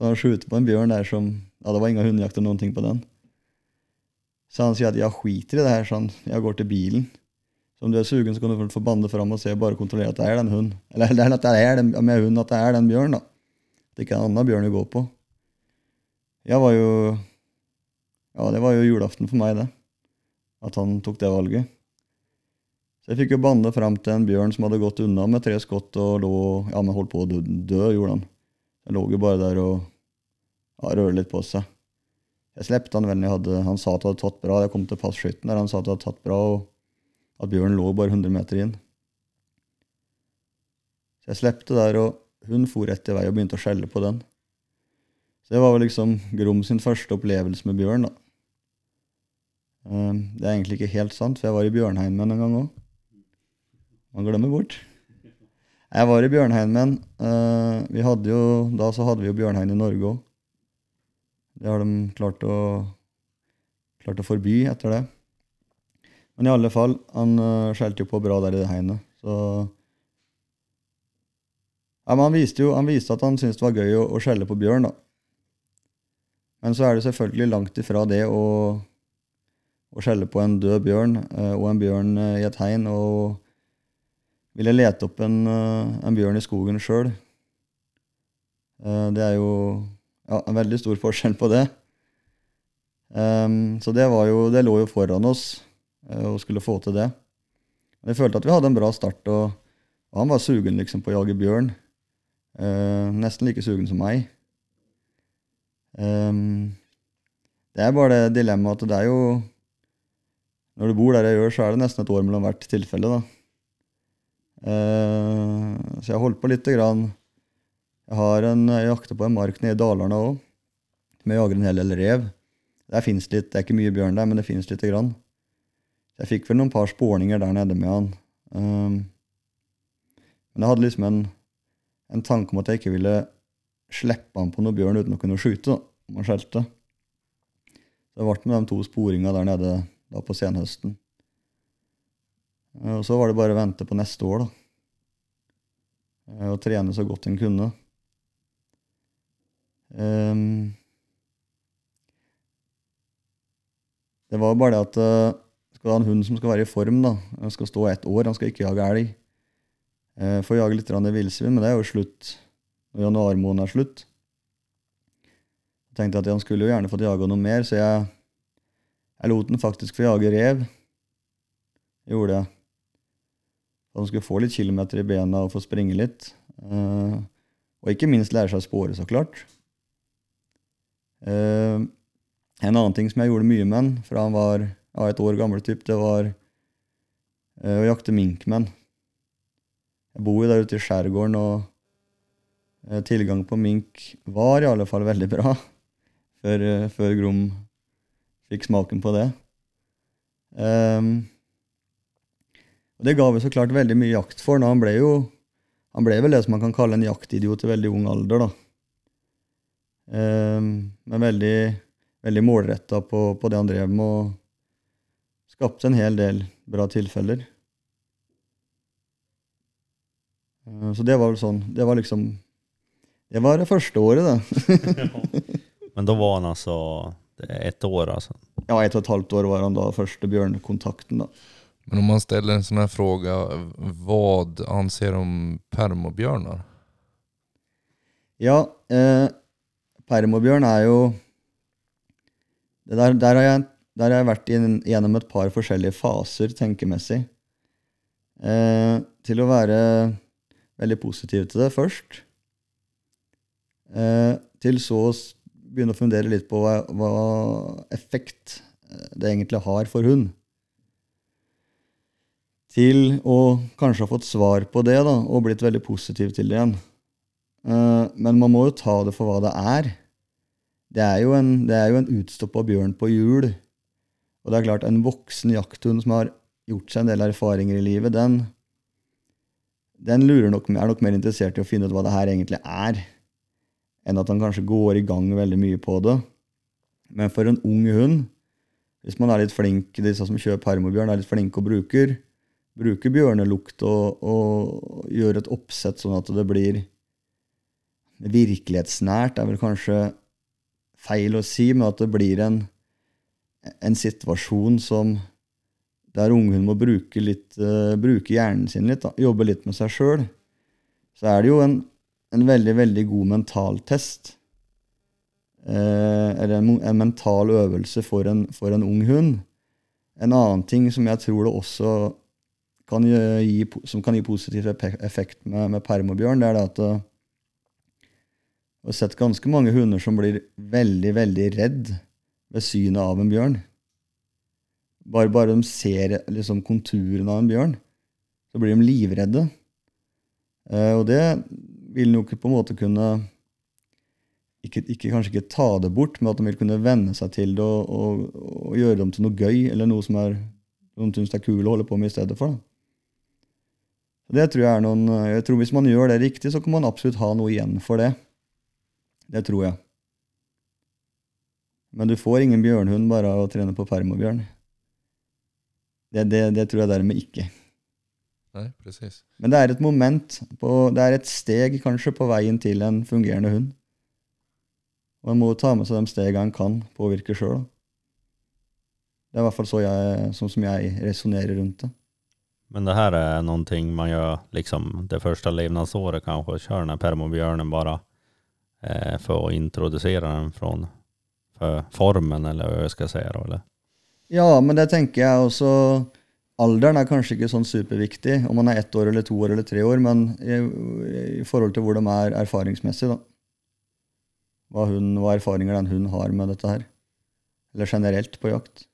S7: Han har skutt på en bjørn der som Ja, det var ingen hundejakt eller noen ting på den. Så han sier at jeg skiter i det her, sånn. Jeg går til bilen. Så om du er sugen, så kan du få bande fram og se, bare kontrollere at det er den hunden. Eller, at det er den, med hunden, at det er den bjørn, da. At det ikke er en annen bjørn du går på. Jeg var jo Ja, det var jo julaften for meg, det. At han tok det valget. Så jeg fikk jo banne fram til en bjørn som hadde gått unna med tre skott og lå Ja, men holdt på å dø, dø gjorde han. Jeg lå jo bare der og ja, rørte litt på seg. Jeg slepte han vel jeg hadde Han sa at det hadde tatt bra. Jeg kom til passskytten der han sa at det hadde tatt bra, og at bjørnen lå bare 100 meter inn. Så jeg slepte der, og hun for rett i vei og begynte å skjelle på den. Så det var vel liksom Grom sin første opplevelse med bjørn, da. Eh, Det er egentlig ikke helt sant, for jeg var i Bjørnheimen en gang òg. Man glemmer bort. Jeg var i Bjørnheimen. eh, Vi hadde jo, da så hadde vi jo bjørnheim i Norge òg. Det har de klart å, klart å forby etter det. Men i alle fall, han uh, skjelte jo på bra der i det hegnet, Så ja, men han viste jo han viste at han syntes det var gøy å, å skjelle på bjørn, da. Men så er det selvfølgelig langt ifra det å, å skjelle på en død bjørn eh, og en bjørn eh, i et hegn og ville lete opp en, eh, en bjørn i skogen sjøl. det er jo ja, en veldig stor forskjell på det. Så det, jo, det lå jo foran oss og skulle få til det. Jeg følte at vi hadde en bra start, og, og han var sugen liksom på å jage bjørn. Nesten like sugen som meg. Det er bare det dilemmaet at det er jo Når du bor der jeg gjør, så er det nesten et år mellom hvert tilfelle, da. Eh, så jeg holdt på lite grann. Jeg har en, jeg jakter på en mark nede i Dalarna òg, som jeg jager en hel del rev. Der litt, Det er ikke mye bjørn der, men det finnes lite grann. Jeg fikk vel noen par spårninger der nede med han. Ehm, men jeg hadde liksom en, en tanke om at jeg ikke ville slippe han på noe bjørn uten å kunne skyte, da, om han skjelte. Så det ble med de to sporingene der nede da på senhøsten. Eh, Og så var det bare å vente på neste år, da. Eh, Og trene så godt en kunne. Um, det var bare det at eh, skal du ha en hund som skal være i form, da, han skal stå ett år, han skal ikke jage elg. Uh, Får jage litt villsvin, men det er jo slutt når januarmåneden er slutt. Jeg tenkte at han skulle jo gjerne fått jaga noe mer, så jeg, jeg lot den faktisk få jage rev. Det gjorde jeg. Så den skulle få litt kilometer i bena og få springe litt. Uh, og ikke minst lære seg å spåre, så klart. Uh, en annen ting som jeg gjorde mye med han fra han var ja, et år gammel, typ, det var uh, å jakte mink med han. Jeg bor jo der ute i skjærgården, og tilgang på mink var i alle fall veldig bra før, før Grom fikk smaken på det. Um, og det ga vi så klart veldig mye jakt for. Da. han ble jo han ble vel det som man kan kalle en jaktidiot i veldig ung alder. da. Um, men veldig, veldig målretta på, på det han drev med, og skapte en hel del bra tilfeller. Um, Så det var vel sånn Det var liksom Det var det første året, det.
S3: Men da var han alltså det er ett år altså.
S7: Ja, ett och ett halvt år var han da første bjørnkontakten. da.
S8: Men om man ställer en sån här fråga, vad anser om permobjörnar?
S7: Ja, eh, permobjørn er jo det der, der, har jeg, der har jeg vært inn- gjennom et par forskjellige faser tenkemessig. Eh, til å være veldig positiv til det først. Eh, til så s- begynne å fundere litt på hva, hva effekt eh, det egentlig har for hund. Til å kanskje ha fått svar på det da, og blitt veldig positiv til det igjen. Eh, men man må jo ta det for hva det er. Det er jo en, det er en utstoppa bjørn på hjul. Og det er klart, en voksen jakthund som har gjort seg en del erfaringer i livet, den, den nok, er nok mer interessert i å finne ut hva det her egentlig er, enn at han kanskje går i gang veldig mye på det. Men for en ung hund, hvis man er litt flink, disse som kjøper permobjørn, er litt flinke og bruker, bruker bjørnelukt og, og gjør et oppsett sånn at det blir virkelighetsnært, er vel kanskje feil å si, men at det blir en, en situasjon som der ungen må bruke, litt, uh, bruke hjernen sin litt, da, jobbe litt med seg sjøl, så er det jo en, en veldig, veldig god mentaltest. Eh, eller en, en, mental øvelse for en, for en, ung hund. En annen ting som jeg tror det også kan gi, som kan gi positiv effekt med, med permobjørn, det er det at uh, jeg har sett ganske mange hunder som blir veldig, veldig redd ved synet av en bjørn. Bare, bare de ser liksom, konturen av en bjørn, så blir de livredde. Eh, og det vil nok på en måte kunne ikke, ikke, Kanskje ikke ta det bort, men at de vil kunne venne seg til det og, og, og gjøre dem til noe gøy, eller noe som er, de syns er kul å holde på med i stedet for. Da. Det tror jeg er noen, jeg tror Hvis man gjør det riktig, så kan man absolutt ha noe igjen for det. Det tror jeg. Men du får ingen bjørnhund bare av å trene på permobjørn. Det, det, det, tror jeg dermed ikke.
S8: Nei, precis.
S7: Men det er et moment, på, det er et steg kanskje på veien til en fungerende hund. Og en må ta med seg de stegene en kan påvirke sjøl. Det er i hvert fall så jeg, sånn som jeg resonnerer rundt det.
S3: Men det her er noe man gjør liksom det første levnadsåret, kanskje? Kjører den permobjørnen bare eh, for å introdusere den fra formen, eller hva jeg skal si? Eller?
S7: Ja, men det tenker jeg også Alderen er kanskje ikke sånn superviktig, om man er ett år eller to år eller tre år, men i, i forhold til hvor de er erfaringsmessig, da. Hva, hun, hva erfaringer den hun har med dette her. Eller generelt på jakt.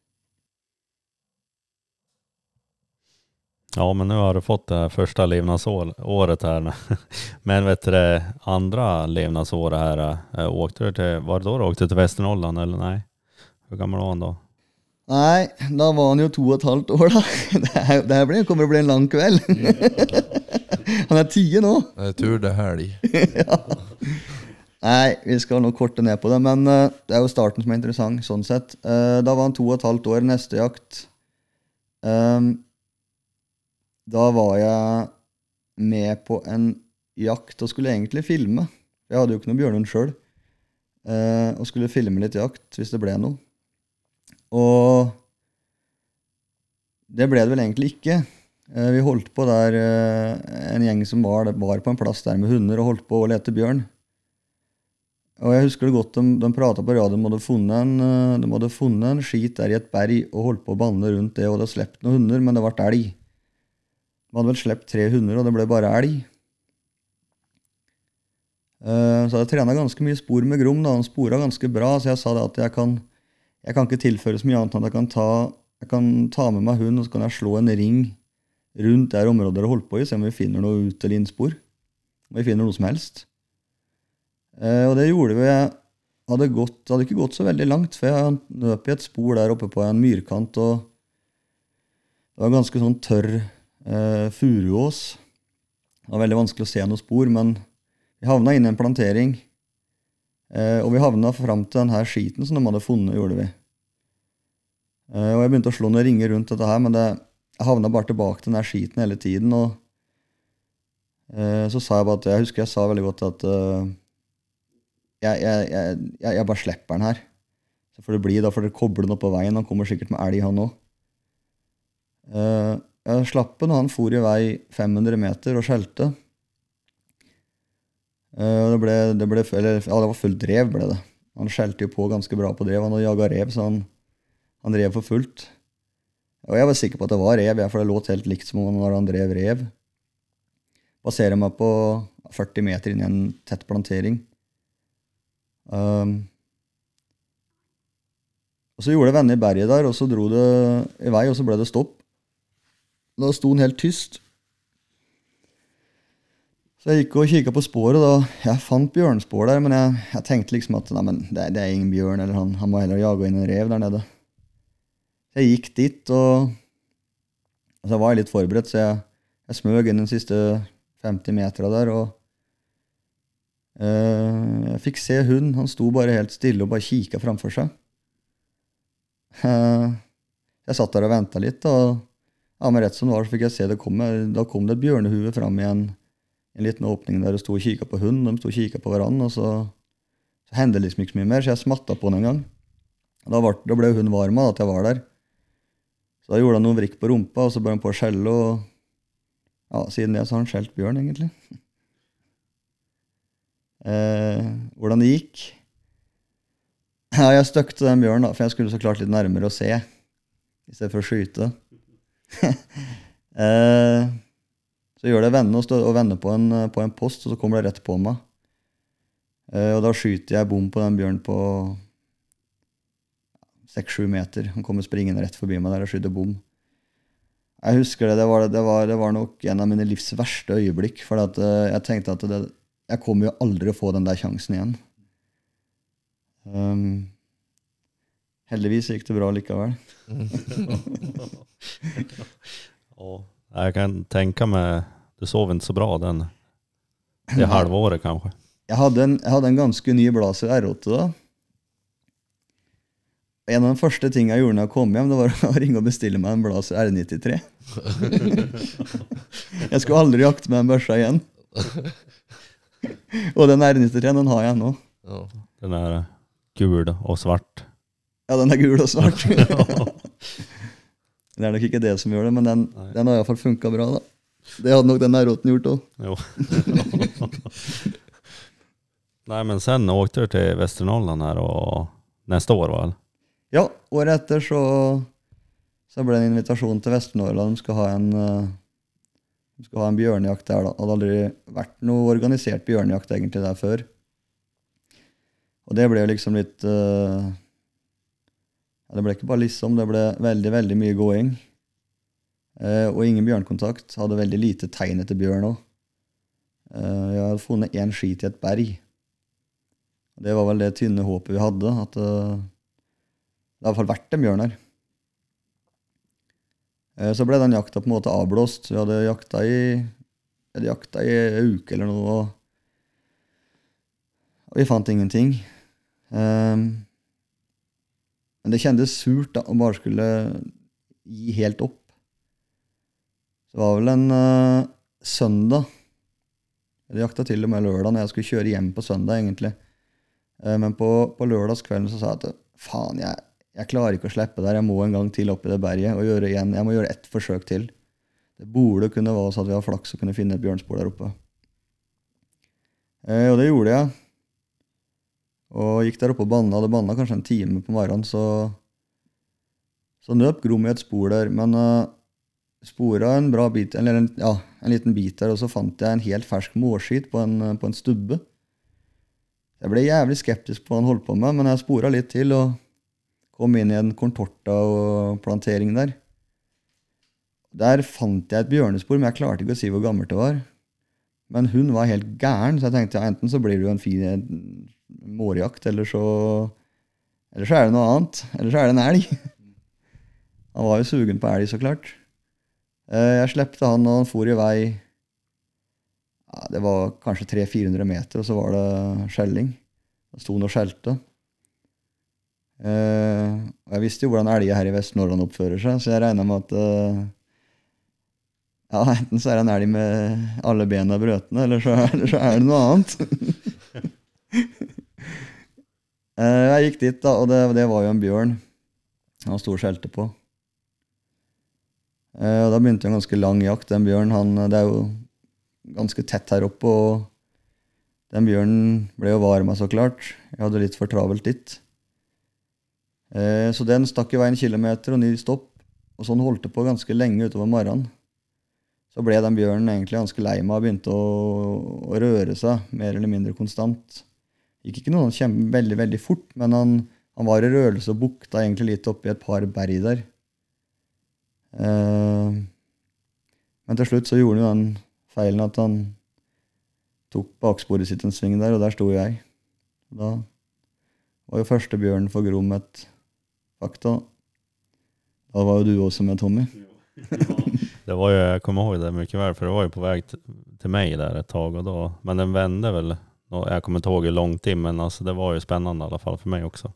S3: Ja, men nå har du fått det første levnadsåret her. Men vet du andre livnadsåret här, eh, åkte du til, var det da du åkte til Västernorrland eller nei? Hvor gammel var han da?
S7: Nei, da var han jo to og et halvt år, da. Det, her, det her kommer til å bli en lang kveld. han er ti nå.
S8: Det er tur det er helg.
S7: ja. Nei, vi skal nå korte ned på det, men uh, det er jo starten som er interessant, sånn sett. Uh, da var han to og et halvt år, neste jakt. Um, da var jeg med på en jakt og skulle egentlig filme. Jeg hadde jo ikke noe bjørnhund sjøl. Uh, og skulle filme litt jakt hvis det ble noe. Og det ble det vel egentlig ikke. Eh, vi holdt på der eh, en gjeng som var, var på en plass der med hunder og holdt på å lete bjørn. Og jeg husker det godt, De, de prata på radioen om de hadde funnet en, eh, de hadde funnet en skit der i et berg og holdt på å banne rundt det. Og hadde sluppet noen hunder, men det ble elg. De hadde vel sluppet tre hunder, og det ble bare elg. Så jeg trena ganske mye spor med Grom. da, Han spora ganske bra, så jeg sa det at jeg kan jeg kan ikke tilføre så mye annet enn at jeg kan ta, jeg kan ta med meg hund og så kan jeg slå en ring rundt der området dere holdt på i, se om vi finner noe ut- eller innspor. Om vi finner noe som helst. Eh, og det gjorde vi. Jeg hadde, gått, hadde ikke gått så veldig langt, for jeg nøp i et spor der oppe på en myrkant. og Det var ganske sånn tørr eh, furuås. Det var veldig vanskelig å se noe spor, men vi havna inn i en plantering. Eh, og vi havna fram til denne skiten som de hadde funnet, gjorde vi. Eh, og jeg begynte å slå noen ringer rundt dette her, men det, jeg havna bare tilbake til denne skiten hele tiden. Og eh, så sa jeg bare at Jeg husker jeg sa veldig godt at uh, jeg, jeg, jeg, jeg, bare slipper den her. Så får det bli, da får dere koble den opp på veien. Han kommer sikkert med elg, han òg. Uh, jeg slapp den, og han for i vei 500 meter og skjelte. Uh, det ble, det ble, eller, ja, det var fullt rev, ble det. Han skjelte jo på ganske bra på drev. Han jaga rev, så han, han drev for fullt. Og jeg var sikker på at det var rev, for det låt helt likt som når han drev rev. Baserer meg på 40 meter inn i en tett plantering. Um, og Så gjorde det vende i berget der, og så dro det i vei, og så ble det stopp. Da sto han helt tyst. Så jeg gikk og kikka på sporet, og jeg fant bjørnspor der, men jeg, jeg tenkte liksom at nei, det, det, er ingen bjørn, eller han, han må heller jage inn en rev der nede. Så jeg gikk dit, og Altså, jeg litt forberedt, så jeg, jeg smøg inn de siste 50 metera der. og uh, Jeg fikk se hunden. Han sto bare helt stille og bare kikka framfor seg. Uh, jeg satt der og venta litt, og ja, men rett som det var, så fikk jeg se det komme. da kom det et bjørnehue fram i en liten åpning der og sto og kikka på hunden. De sto og kikka på hverandre, og så, så hendte det liksom ikke så mye mer, så jeg smatta på den en gang. Da, var, da ble hun varm av at jeg var der. Så da gjorde han noen vrikk på rumpa, og så ble han på å skjelle, og ja, siden det så har han skjelt bjørn, egentlig. Eh, hvordan det gikk? Ja, jeg støkte den bjørnen, da, for jeg skulle så klart litt nærmere å se, i stedet for å skyte. eh, så gjør det vende og, stå, og vende på en, på en post, og så kommer det rett på meg. Eh, og da skyter jeg bom på den bjørnen på seks-sju meter. Han kommer springende rett forbi meg der og skyter bom. Jeg husker det, det var, det, var, det var nok en av mine livs verste øyeblikk. For at, eh, jeg tenkte at det, jeg kommer jo aldri å få den der sjansen igjen. Um, heldigvis gikk det bra likevel.
S3: Jag kan tänka mig, du sov inte så bra den, det halvåret kanske.
S7: Jeg hadde en, jeg hadde en ganske ny Blazer R8 da. En av de første tingene jeg gjorde når jeg kom hjem, det var å ringe og bestille meg en Blazer R93. jeg skulle aldri jakte med den børsa igjen. Og den R93 den har jeg ennå.
S8: Ja.
S3: Den er gul og svart.
S7: Ja, den er gul og svart. det er nok ikke det som gjør det, men den,
S3: Nei.
S7: den har iallfall funka bra. da. Det hadde nok den R8 gjort òg.
S3: Nej men sen åkte du til Västernorrland her og neste år va?
S7: Ja, året etter så, så ble det en invitasjon til Vest-Norrland. De skal ha en eh, de skal ha en bjørnejakt der. da. Det hadde aldri vært noe organisert bjørnejakt egentlig der før. Og det ble liksom litt ja, Det ble ikke bare liksom, det ble veldig, veldig mye gåing. Eh, og ingen bjørnkontakt. Hadde veldig lite tegn etter bjørn òg. jeg hadde funnet én skit i et berg. Det var vel det tynne håpet vi hadde. At eh, det har i hvert fall vært en bjørn her. Eh, Så ble den jakta på en måte avblåst. Vi hadde jakta i, hadde jakta i en uke eller noe, og, og vi fant ingenting. Um, men det kjentes surt da, å bare skulle gi helt opp. Det var vel en uh, søndag Jeg jakta til og med lørdag når jeg skulle kjøre hjem på søndag, egentlig. Uh, men på, på lørdagskvelden så sa jeg at faen, jeg, jeg klarer ikke å slippe der. Jeg må en gang til opp i det berget og gjøre igjen. Jeg må gjøre ett forsøk til. Det burde kunne være så at vi har flaks og kunne finne et bjørnspor der oppe. Uh, og det gjorde jeg. Og gikk der oppe og banna. Hadde banna kanskje en time på morgenen, så så nøp Grom i et spor der. Men uh, spora en bra bit, eller en, ja, en liten bit der, og så fant jeg en helt fersk mårskit på eh, på en stubbe. Jeg ble jævlig skeptisk på hva han holdt på med, men jeg spora litt til og kom inn i en contorta og plantering der. Der fant jeg et bjørnespor, men jeg klarte ikke å si hvor gammelt det var. Men hun var helt gæren, så jeg tenkte ja, enten så blir det jo en fin eh, mårjakt, eller så, eller så er det noe annet. Eller så er det en elg. Han var jo sugen på elg, så klart. Eh, Jeg slepte han, og han for i vei ja, Det var kanskje 300-400 meter, og så var det skjelling. Da sto han og skjelte. Eh, og jeg visste jo hvordan elger her i Vest-Norrland oppfører seg, så jeg regna med at eh, ja, enten så er det en elg med alle bena brøtne, eller eller så er det noe annet. Eh, jeg gikk dit, da, og det, det var jo en bjørn han sto og skjelte på. Eh, og da begynte en ganske lang jakt. Den bjørnen, han, det er jo ganske tett her oppe, og den bjørnen ble jo var meg, så klart. Jeg hadde litt for travelt dit. Eh, så den stakk i vei en kilometer, og ny stopp. Og sånn holdt det på ganske lenge utover morgenen. Så ble den bjørnen egentlig ganske lei meg og begynte å, å røre seg mer eller mindre konstant. Gikk ikke noe kjem, veldig, veldig fort, men han, han var i rørelse og bukta egentlig litt oppi et par berg der. Eh, men til slutt så gjorde han den feilen at han tok baksporet sitt en sving der, og der sto jeg. Da var jo første bjørn for Grom et fakta. Da var jo du også med, Tommy.
S3: Det var jo, jeg kommer ihåg det mye vel, for det var jo på vei til meg der et tag og da, men den vände väl, och jag kommer inte ihåg hur långt tid, men alltså det var ju spännande i alla fall för mig också.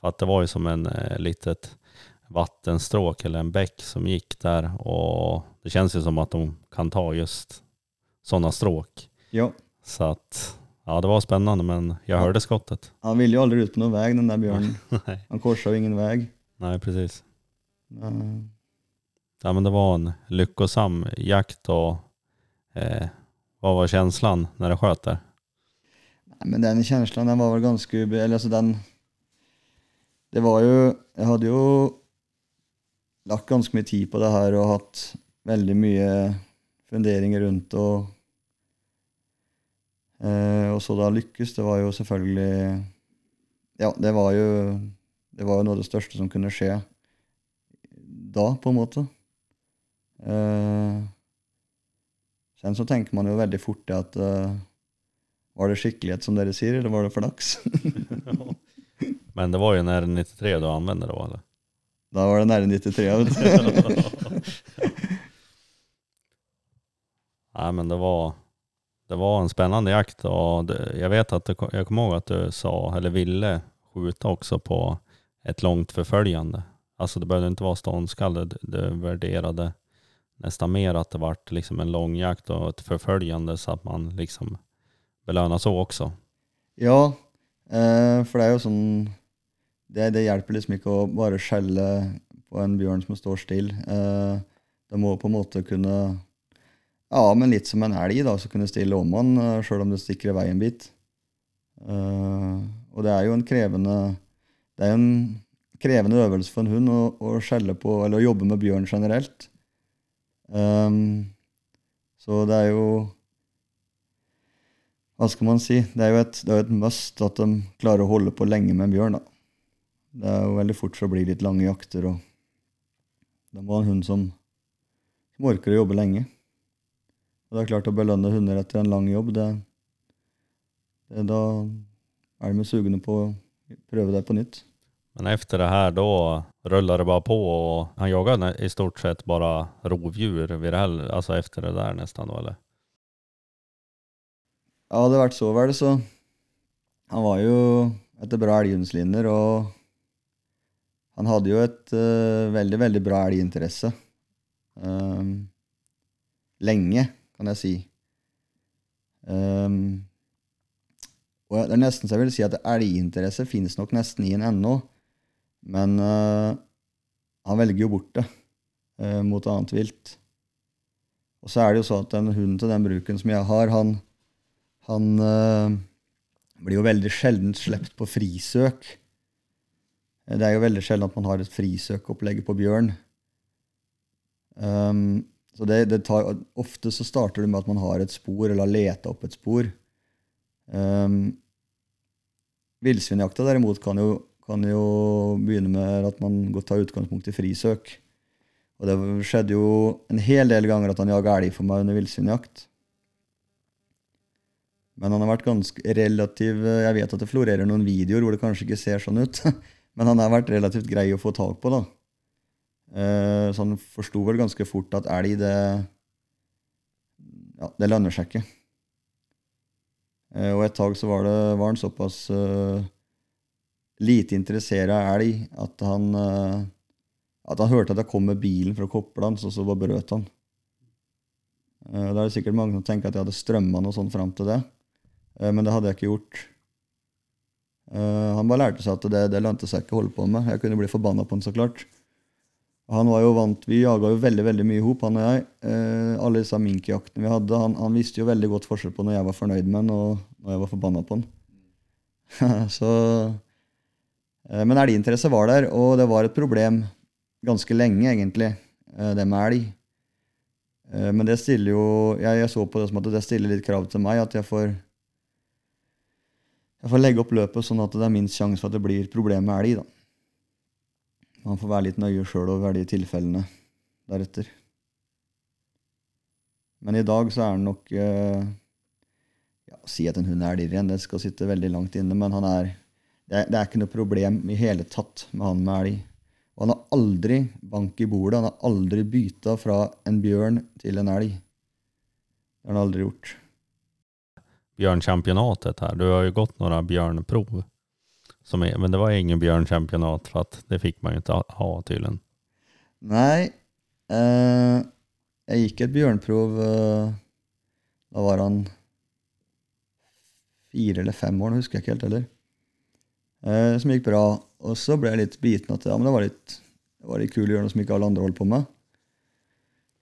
S3: För att det var ju som en eh, litet vattenstråk eller en bäck som gick där och det känns ju som att de kan ta just sådana stråk.
S7: Ja,
S3: Så att, ja det var spännande men jag hörde skottet.
S7: han ville ju aldrig ut på någon väg den där björnen. Han korsade ju ingen väg.
S3: nej precis.
S7: Eh,
S3: Ja men det var en lyckosam jakt och eh, vad var känslan när det sköt där?
S7: Men den känslan den var vel ganske ube... eller altså, den, det var jo Jeg hadde jo lagt ganske mye tid på det her og hatt veldig mye funderinger rundt og eh, Og så da lykkes, det var jo selvfølgelig Ja, det var jo det var jo noe av det største som kunne skje da, på en måte. Eh, sen så tenker man jo veldig fort det at eh, var det skikkelighet, som dere sier, eller var det flaks?
S3: Men det var jo nære 93 du använde det, eller?
S7: da var det nære 93. vet du.
S3: Nei, men det var, det var en spennende jakt Og det, jeg vet at det, jeg kommer ihåg at du sa, eller ville skjuta også på et langt forfølgende. Altså, det behøvde ikke være ståndskalle, du, du nesten mer at det ble liksom en lang jakt og et forfølgende, så at man liksom belönar så också.
S7: Ja, eh, for det er jo sånn det, det hjelper liksom ikke å bare skjelle på en bjørn som står stille. Eh, det må på en måte kunne Ja, men litt som en elg, da, så kunne stille om han, eh, sjøl om det stikker i vei en bit. Eh, og det er jo en krevende Det er en krevende øvelse for en hund å, å skjelle på, eller å jobbe med bjørn generelt. Så det er jo hva skal man si, det er jo et, er et must at de klarer å holde på lenge med en bjørn. da. Det er jo veldig fort så blir det litt lange jakter, og da må en hund som, som orker å jobbe lenge. Og det er klart å belønne hunder etter en lang jobb, det, det da er de sugne på å prøve det på nytt.
S3: Men efter det her, da ruller det bare på og han jager i stort sett bare rovdjur altså etter det der, nesten? eller?
S7: Ja, hadde det vært så vel, så Han var jo etter bra elghundslinjer, og han hadde jo et uh, veldig, veldig bra elginteresse. Um, lenge, kan jeg si. Um, og det er nesten så jeg vil si at elginteresse finnes nok nesten i en ennå, men uh, han velger jo bort det uh, mot annet vilt. Og så er det jo sånn at den hunden til den bruken som jeg har, han han eh, blir jo veldig sjelden sluppet på frisøk. Det er jo veldig sjelden at man har et frisøkopplegg på bjørn. Um, så det, det tar, ofte så starter det med at man har et spor, eller har leta opp et spor. Um, Villsvinjakta derimot kan jo, kan jo begynne med at man godt tar utgangspunkt i frisøk. Og det skjedde jo en hel del ganger at han jaga elg for meg under villsvinjakt. Men han har vært ganske relativ Jeg vet at det florerer noen videoer hvor det kanskje ikke ser sånn ut, men han har vært relativt grei å få tak på, da. Eh, Så han forsto vel ganske fort at elg, det Ja, det lønner seg ikke. Eh, Og et tak så var, det, var han såpass uh, lite interessert av elg at han uh, at han hørte at jeg kom med bilen for å koble han, så, så bare brøt han. Uh, Da er det sikkert mange som tenker at jeg hadde strømma noe sånt fram til det. Eh, Men det hadde jeg ikke gjort. Eh, Han bare lærte seg at det, det lønte seg ikke å holde på med. Jeg kunne bli forbanna på han, så klart. Han var jo vant, Vi jaga jo veldig veldig mye i hop, han og jeg. Eh, Alle disse minkjaktene vi hadde. Han, han visste jo veldig godt forskjell på når jeg var fornøyd med han, og når jeg var forbanna på han. så Men elginteresse var der, og det var et problem ganske lenge, egentlig, det med elg. Men det stiller jo jeg, jeg så på det som at det stiller litt krav til meg, at jeg får jeg får legge opp løpet sånn at det er minst sjanse for at det blir problem med elg. da. Man får være litt nøye sjøl og velge tilfellene deretter. Men i dag så er han nok eh, ja, Si at en hund er elgren, det skal sitte veldig langt inne, men han er det, er det er ikke noe problem i hele tatt med han med elg. Og han har aldri bank i bordet. Han har aldri bytta fra en bjørn til en elg. Det har han aldri gjort.
S3: Björnchampionatet här. Du har ju gått några björnprov. Som är, men det var ingen björnchampionat för att det fick man ju inte ha- tydligen.
S7: Nei, eh, jeg gikk et bjørnprov eh, Da var han fire eller fem år, nu husker jeg ikke helt heller. Eh, som gikk bra. Og så ble jeg litt biten att ja, men det var lite, det var litt kul å gjøre noe som ikke alle andre holdt på med.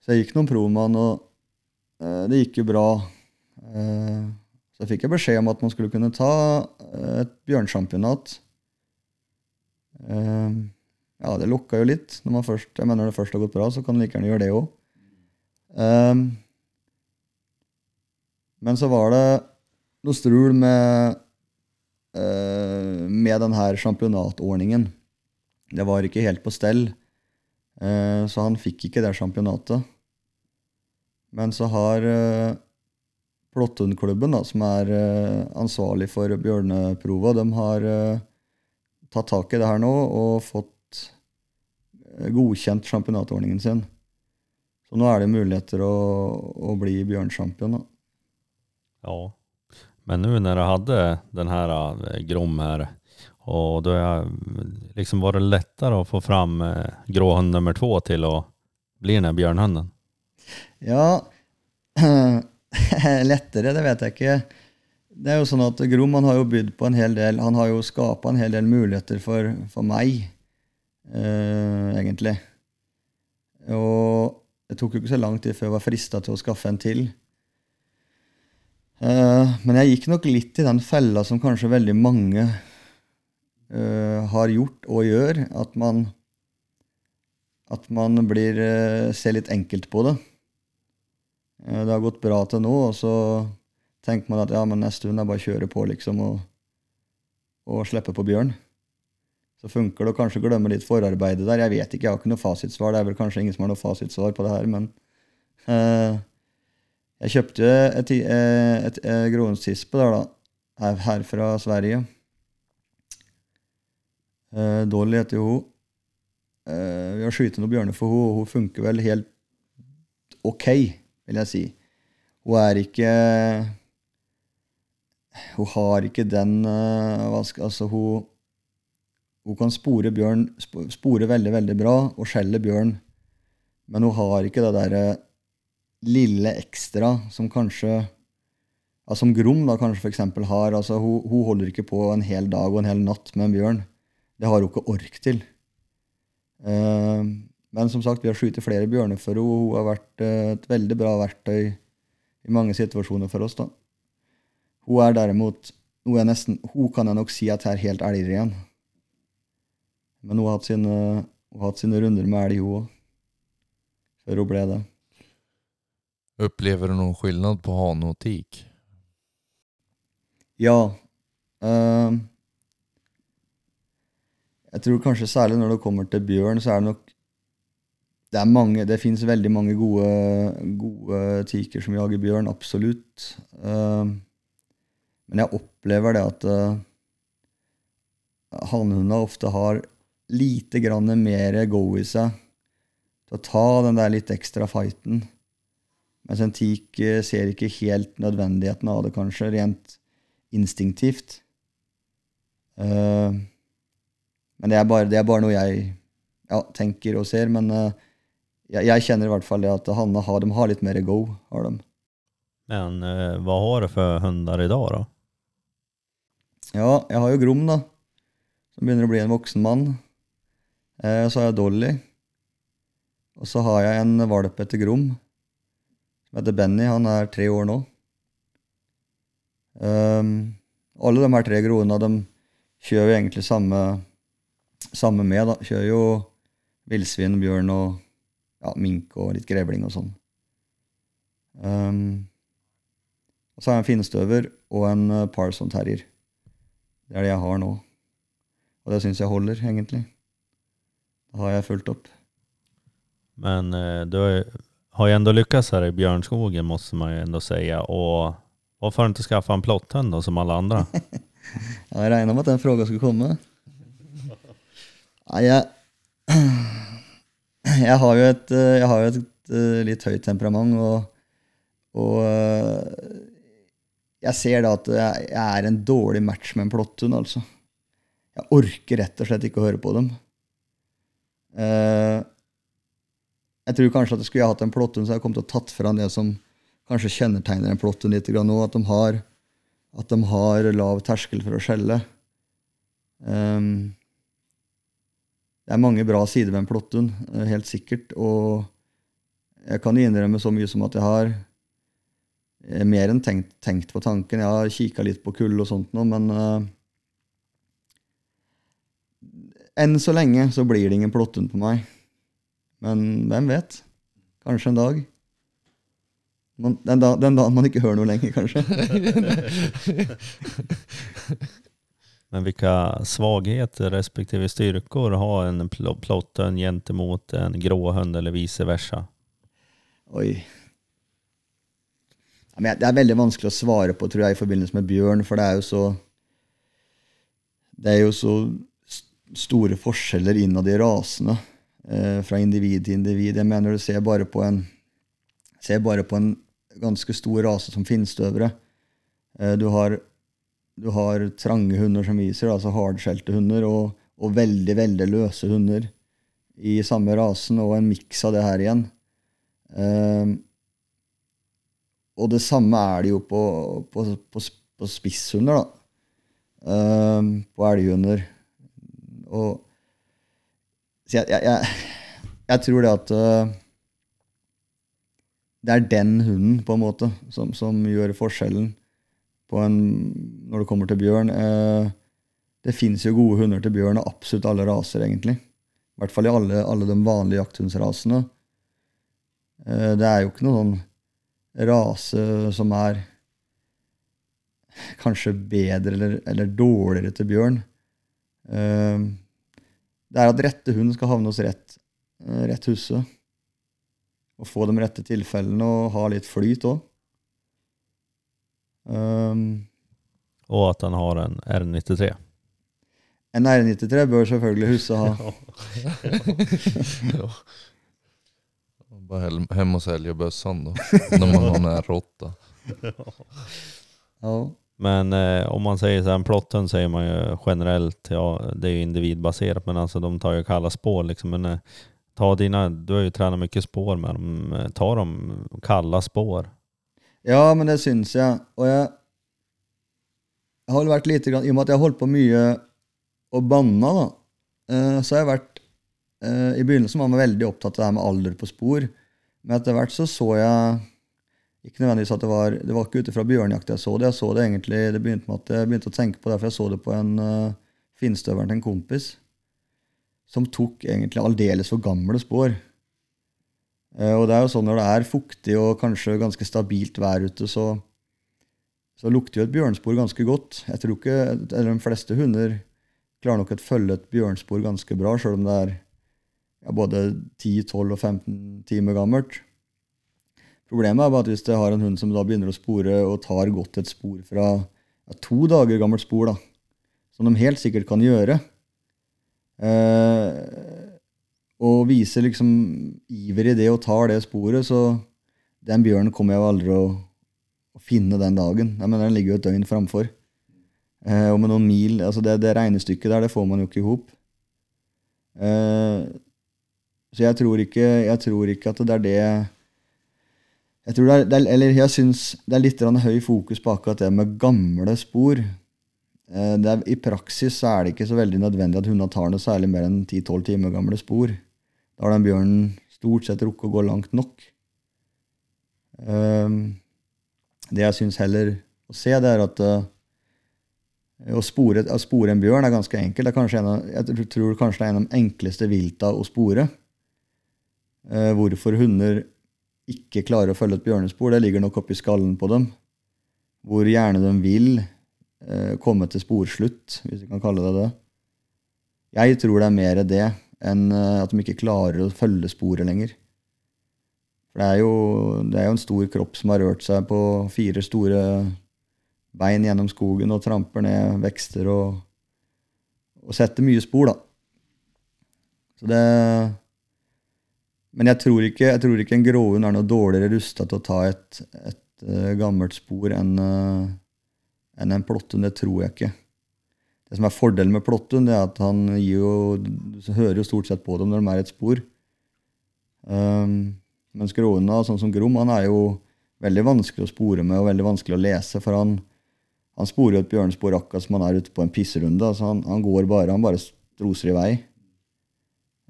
S7: Så jeg gikk noen prov med han, og eh, det gikk jo bra. Eh, så jeg fikk jeg beskjed om at man skulle kunne ta eh, et bjørnsjampionat. Eh, ja, det lukka jo litt. Når man først, jeg mener det først har gått bra, så kan man like gjerne gjøre det òg. men så var det noe strul med, eh, med denne her championatordningen. Det var ikke helt på stell, eh, så han fikk ikke det championatet. Men så har Plottunklubben, da, som er eh, ansvarlig for bjørneprova, de har eh, tatt tak i det her nå og fått eh, godkjent championatordningen sin. Så nå er det muligheter å, å bli bjørnsjampion.
S3: Ja. Men nu når du hadde den här eh, Grom her, og da har liksom var det å att få fram gråhund nummer to til å bli den bjørnhunden?
S7: Ja Lettere, det vet jeg ikke. Det er jo sånn at Grom han har jo bydd på en hel del Han har jo skapa en hel del muligheter for, for meg, eh, egentlig. Og det tok jo ikke så lang tid før jeg var frista til å skaffe en til. Eh, men jeg gikk nok litt i den fella som kanskje veldig mange eh, har gjort og gjør, at man at man blir, eh, ser litt enkelt på det. Eh, Det har gått bra til nå, og så tenker man at ja, men neste hund er bare å kjøre på, liksom, og, og slippe på bjørn. Så funker det å kanskje glemme litt forarbeidet der. Jeg vet ikke, jeg har ikke noe fasitsvar. Det er vel kanskje ingen som har noe fasitsvar på det her, men eh, jeg kjøpte et, et, et, et gråhundstispe der, da, her, fra Sverige. Eh, Dolly heter hun. Eh, vi har skutt noen bjørner for henne, og hun funker vel helt ok, vil jeg si. Hun er ikke Hun har ikke den eh, Altså, hun Hun kan spore bjørn spore veldig, veldig bra og skjelle bjørn, men hun har ikke det derre lille ekstra som kanskje altså Som Grom da kanskje for eksempel har. altså hun, hun holder ikke på en hel dag og en hel natt med en bjørn. Det har hun ikke ork til. Eh, men som sagt, vi har skutt flere bjørner for henne. og Hun har vært eh, et veldig bra verktøy i mange situasjoner for oss. da. Hun er derimot nå er nesten, Hun kan jeg nok si at er helt elgren. Men hun har hatt sine, hun har hatt sine runder med elg, hun òg. Før hun ble det.
S8: Upplever du noen skillnad på hane og tik?
S7: Ja. eh, jeg tror kanskje særlig når det kommer til bjørn, så er det nok Det, er mange, det fins veldig mange gode, gode tiker som jager bjørn, absolutt. Eh, men jeg opplever det at uh, ofte har lite grann mer go i seg til å ta den der litt ekstra fighten. Mens en tik eh, ser ikke helt nødvendigheten av det, kanskje, rent instinktivt. Eh, men det er, bare, det er bare noe jeg ja, tenker og ser. Men eh, jeg, jeg kjenner i hvert fall det at Hanna har, de har litt mer go. har de.
S3: Men eh, hva har du för hundar dag, da?
S7: Ja, jeg har jo Grom, da. Som begynner å bli en voksen mann. Eh, så har jeg Dolly. Og så har jeg en valp etter Grom. Som heter Benny. Han er tre år nå. Um, alle de her tre groene de kjører jo egentlig samme, samme med. da. Kjører jo villsvin, bjørn og ja, mink og litt grevling og sånn. Um, og så har jeg en finstøver og en uh, Parson terrier. Det er det jeg har nå. Og det syns jeg holder, egentlig. Det har jeg fulgt opp.
S3: Men eh, du har ju- enda ändå lyckats här i björnskogen måste man ju ändå säga. Och varför har du inte skaffat en plotthund då som alla andra?
S7: Ja, Jeg regna med at den frågan skulle komme. Nei, jeg, Jeg har jo et, eh, jeg har et eh, litt høyt temperament, og, og eh, jeg ser da at jeg, jeg er en dårlig match med en plotthund, altså. Jeg orker rett og slett ikke å høre på dem. Jeg tror kanskje at skulle jeg hatt en plotthund, så jeg kommet til å tatt fram det som kanskje kjennetegner en plotthund litt nå, at de har, at de har lav terskel for å skjelle. Ehm, det er mange bra sider ved en plotthund, eh, helt sikkert. Og jeg kan innrømme så mye som at jeg har eh, mer enn tenkt, tenkt på tanken. Jeg har kikka litt på kull og sånt nå, men uh, enn så lenge så blir det ingen plotthund på meg. Men hvem vet? Kanskje en dag. Man, den, da, den dagen man ikke hører noe lenger, kanskje.
S3: Men vilka svagheter respektive styrkor har en pl- plotthund gentemot en gråhund eller vice versa?
S7: Oi. Det er veldig vanskelig å svare på, tror jeg, i forbindelse med bjørn, for det er jo så Det er jo så store forskjeller innad i rasene, eh, fra individ til individ. Jeg mener du ser bare på en ser bare på en ganske stor rase som finstøvere. Eh, du har du har trange hunder som viser, altså hardskjelte hunder, og, og veldig, veldig løse hunder i samme rasen, og en miks av det her igjen. Ehm, og det samme er det jo på, på, på, på spisshunder, da. Ehm, på elghunder. Og Så jeg, jeg, jeg, jeg tror det at uh, det er den hunden, på en måte, som, som gjør forskjellen en, når det kommer til bjørn. Eh, det fins jo gode hunder til bjørn av absolutt alle raser, egentlig. I hvert fall i alle, alle de vanlige jakthundsrasene. Eh, det er jo ikke noen sånn rase som er kanskje bedre eller, eller dårligere til bjørn. Eh, det er at rette hund skal havne hos rett, eh, rett huset. Og få de rette tilfellene og ha litt flyt òg. Um,
S3: og at han har en R93.
S7: en R93 bør selvfølgelig huset ha.
S8: Ja. Bara hem- og och bøssene, da. Når När man har en R8.
S7: Ja.
S3: Men eh, om man säger så här, en säger man ju generellt, ja det är ju individbaserat, men alltså de tar ju kalla spår liksom. Men eh, ta dina, du har ju tränat mycket spår med dem, ta dem kalla spår.
S7: Ja, men det syns jeg. Og jeg, jeg har vært lite grann, I og med at jeg har holdt på mye og banna, da, eh, så har jeg vært eh, I begynnelsen var jeg veldig opptatt av det her med alder på spor. Men etter hvert så så jeg ikke nødvendigvis at det var Det var ikke ute fra bjørnjakt jeg så det. Jeg så det egentlig, det begynte med at jeg begynte å tenke på det, for jeg så det på en uh, finstøveren til en kompis som tok egentlig aldeles for gamle spor. Eh, og det er jo sånn når det er fuktig og kanskje ganske stabilt vær ute, så, så lukter jo et bjørnspor ganske godt. Jeg tror ikke, eller De fleste hunder klarer nok å følge et bjørnspor ganske bra, sjøl om det er ja, både 10, 12 og 15 timer gammelt. Problemet er bare at hvis jeg har en hund som da begynner å spore og tar godt et spor fra ja, to dager gammelt spor, da, som de helt sikkert kan gjøre, eh, og viser liksom iver i det og tar det sporet, så den bjørnen kommer jeg jo aldri å, å finne den dagen. Jeg mener, Den ligger jo et døgn framfor. Eh, og med noen mil altså det, det regnestykket der, det får man jo ikke i hop. Eh, så jeg tror, ikke, jeg tror ikke at det er det jeg tror det er, det er, eller jeg syns det er litt høy fokus på akkurat det med gamle spor. Eh, er, I praksis så er det ikke så veldig nødvendig at hundene tar noe særlig mer enn 10-12 timer gamle spor. Da har den bjørnen stort sett rukket å gå langt nok. Eh, det jeg syns heller å se, det er at eh, å spore, å spore en bjørn er ganske enkelt. Er av, jeg tror kanskje det er en av de enkleste vilta å spore. Eh, hvorfor hunder ikke klarer å følge et bjørnespor, det ligger nok oppi skallen på dem. Hvor gjerne de vil eh, komme til sporslutt, hvis vi kan kalle det det. Jeg tror det er mer det enn eh, at de ikke klarer å følge sporet lenger. For det er, jo, det er jo en stor kropp som har rørt seg på fire store bein gjennom skogen og tramper ned vekster og, og setter mye spor, da. Så det Men jeg tror ikke, jeg tror ikke en gråhund er noe dårligere rusta til å ta et, et eh, gammelt spor enn eh, enn en plotthund. Det tror jeg ikke. Det som er fordelen med plotthund, det er at han jo, hører jo stort sett på dem når de er et spor. Um, mens gråhunda, sånn som Grom, han er jo veldig vanskelig å spore med og veldig vanskelig å lese. For han, han sporer jo et bjørnespor akkurat som han er ute på en pisserunde. Altså han, han går bare, han bare stroser i vei.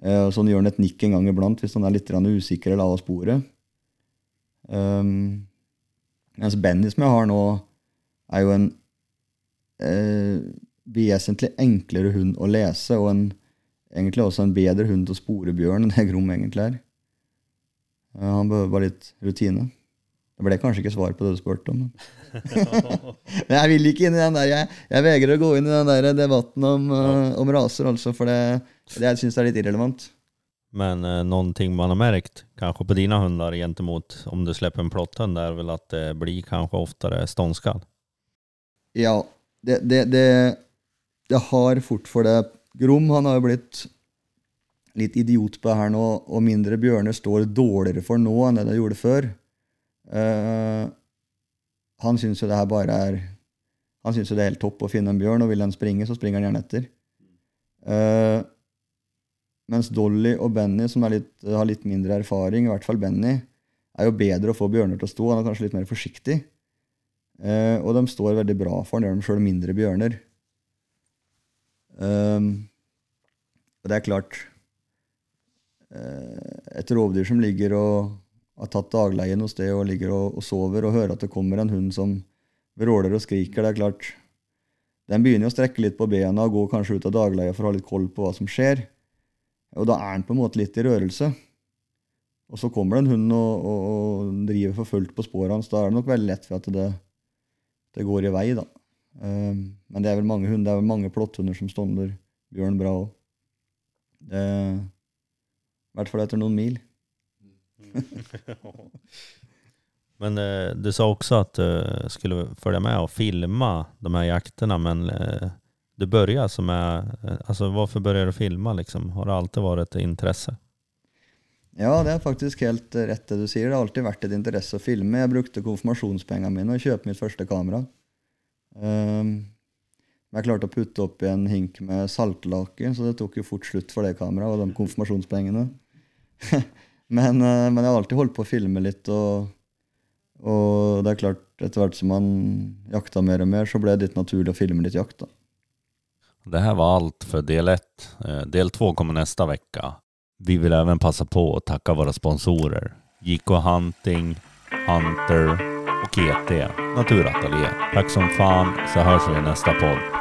S7: Uh, sånn gjør han et nikk en gang iblant hvis han er litt usikker eller av sporet. Um, mens Benny, som jeg har nå, er jo en eh, vesentlig enklere hund å lese, og en, egentlig også en bedre hund til å spore bjørn enn det Grom egentlig er. Eh, han behøver bare litt rutine. Det ble kanskje ikke svar på det du spurte om. Men jeg vil ikke inn i den der. Jeg, jeg vegrer å gå inn i den der debatten om, uh, om raser, altså, for det, det jeg syns er litt irrelevant.
S3: Men eh, någonting man har märkt, kanske på dina hundar gentemot om du släpper en plotthund, är väl att det blir kanske oftare ståndskall?
S7: Ja, det, det, det, det har fort for det. Grom han har jo blitt litt idiot på det her nå, og mindre bjørner står dårligere for nå enn det de gjorde før. Uh, han syns jo det her bare er Han syns jo det er helt topp å finne en bjørn, og vil den springe, så springer han gjerne etter. Uh, mens Dolly og Benny, som litt, har litt mindre erfaring, i hvert fall Benny, er jo bedre å få bjørner til å stå. Han er kanskje litt mer forsiktig. Uh, og de står veldig bra for han, gjør de sjøl mindre bjørner. Um, og det er klart eh, Et rovdyr som ligger og har tatt dagleie noe sted og ligger og, og, sover, og hører at det kommer en hund som vråler og skriker, det er klart Den begynner å strekke litt på bena og gå kanskje ut av dagleia for å ha litt koll på hva som skjer. Og da er den på en måte litt i rørelse. Og så kommer det en hund og, og, og driver for fullt på sporet hans. Da er det nok veldig lett for at det, det går i vei, da. Um, men det er vel mange hunder, det er vel mange plotthunder som stonder bjørn bra òg. I hvert fall etter noen mil.
S3: Men eh, du sa også at du skulle følge med og filme de her jaktene, men eh, du begynte alltså med, altså, Hvorfor varför började du filme? liksom? Har det alltid vært et interesse?
S7: Ja, det er faktisk helt rett det du sier. Det har alltid vært et interesse å filme. Jeg brukte konfirmasjonspengene mine og kjøpte mitt første kamera. Um, jeg klarte å putte opp i en hink med saltlaken, så det tok jo fort slutt for det kameraet og de konfirmasjonspengene. men, uh, men, jeg har alltid holdt på å filme litt, og, og det er klart, etter hvert som man jakta mer og mer, så ble det litt naturlig å filme litt jakt. da.
S3: Det här var allt för del 1. Eh, del 2 kommer nästa vecka. Vi vill även passa på att tacka våra sponsorer. JK Hunting, Hunter GT Naturatelier. Tack som fan så hörs vi i nästa podd.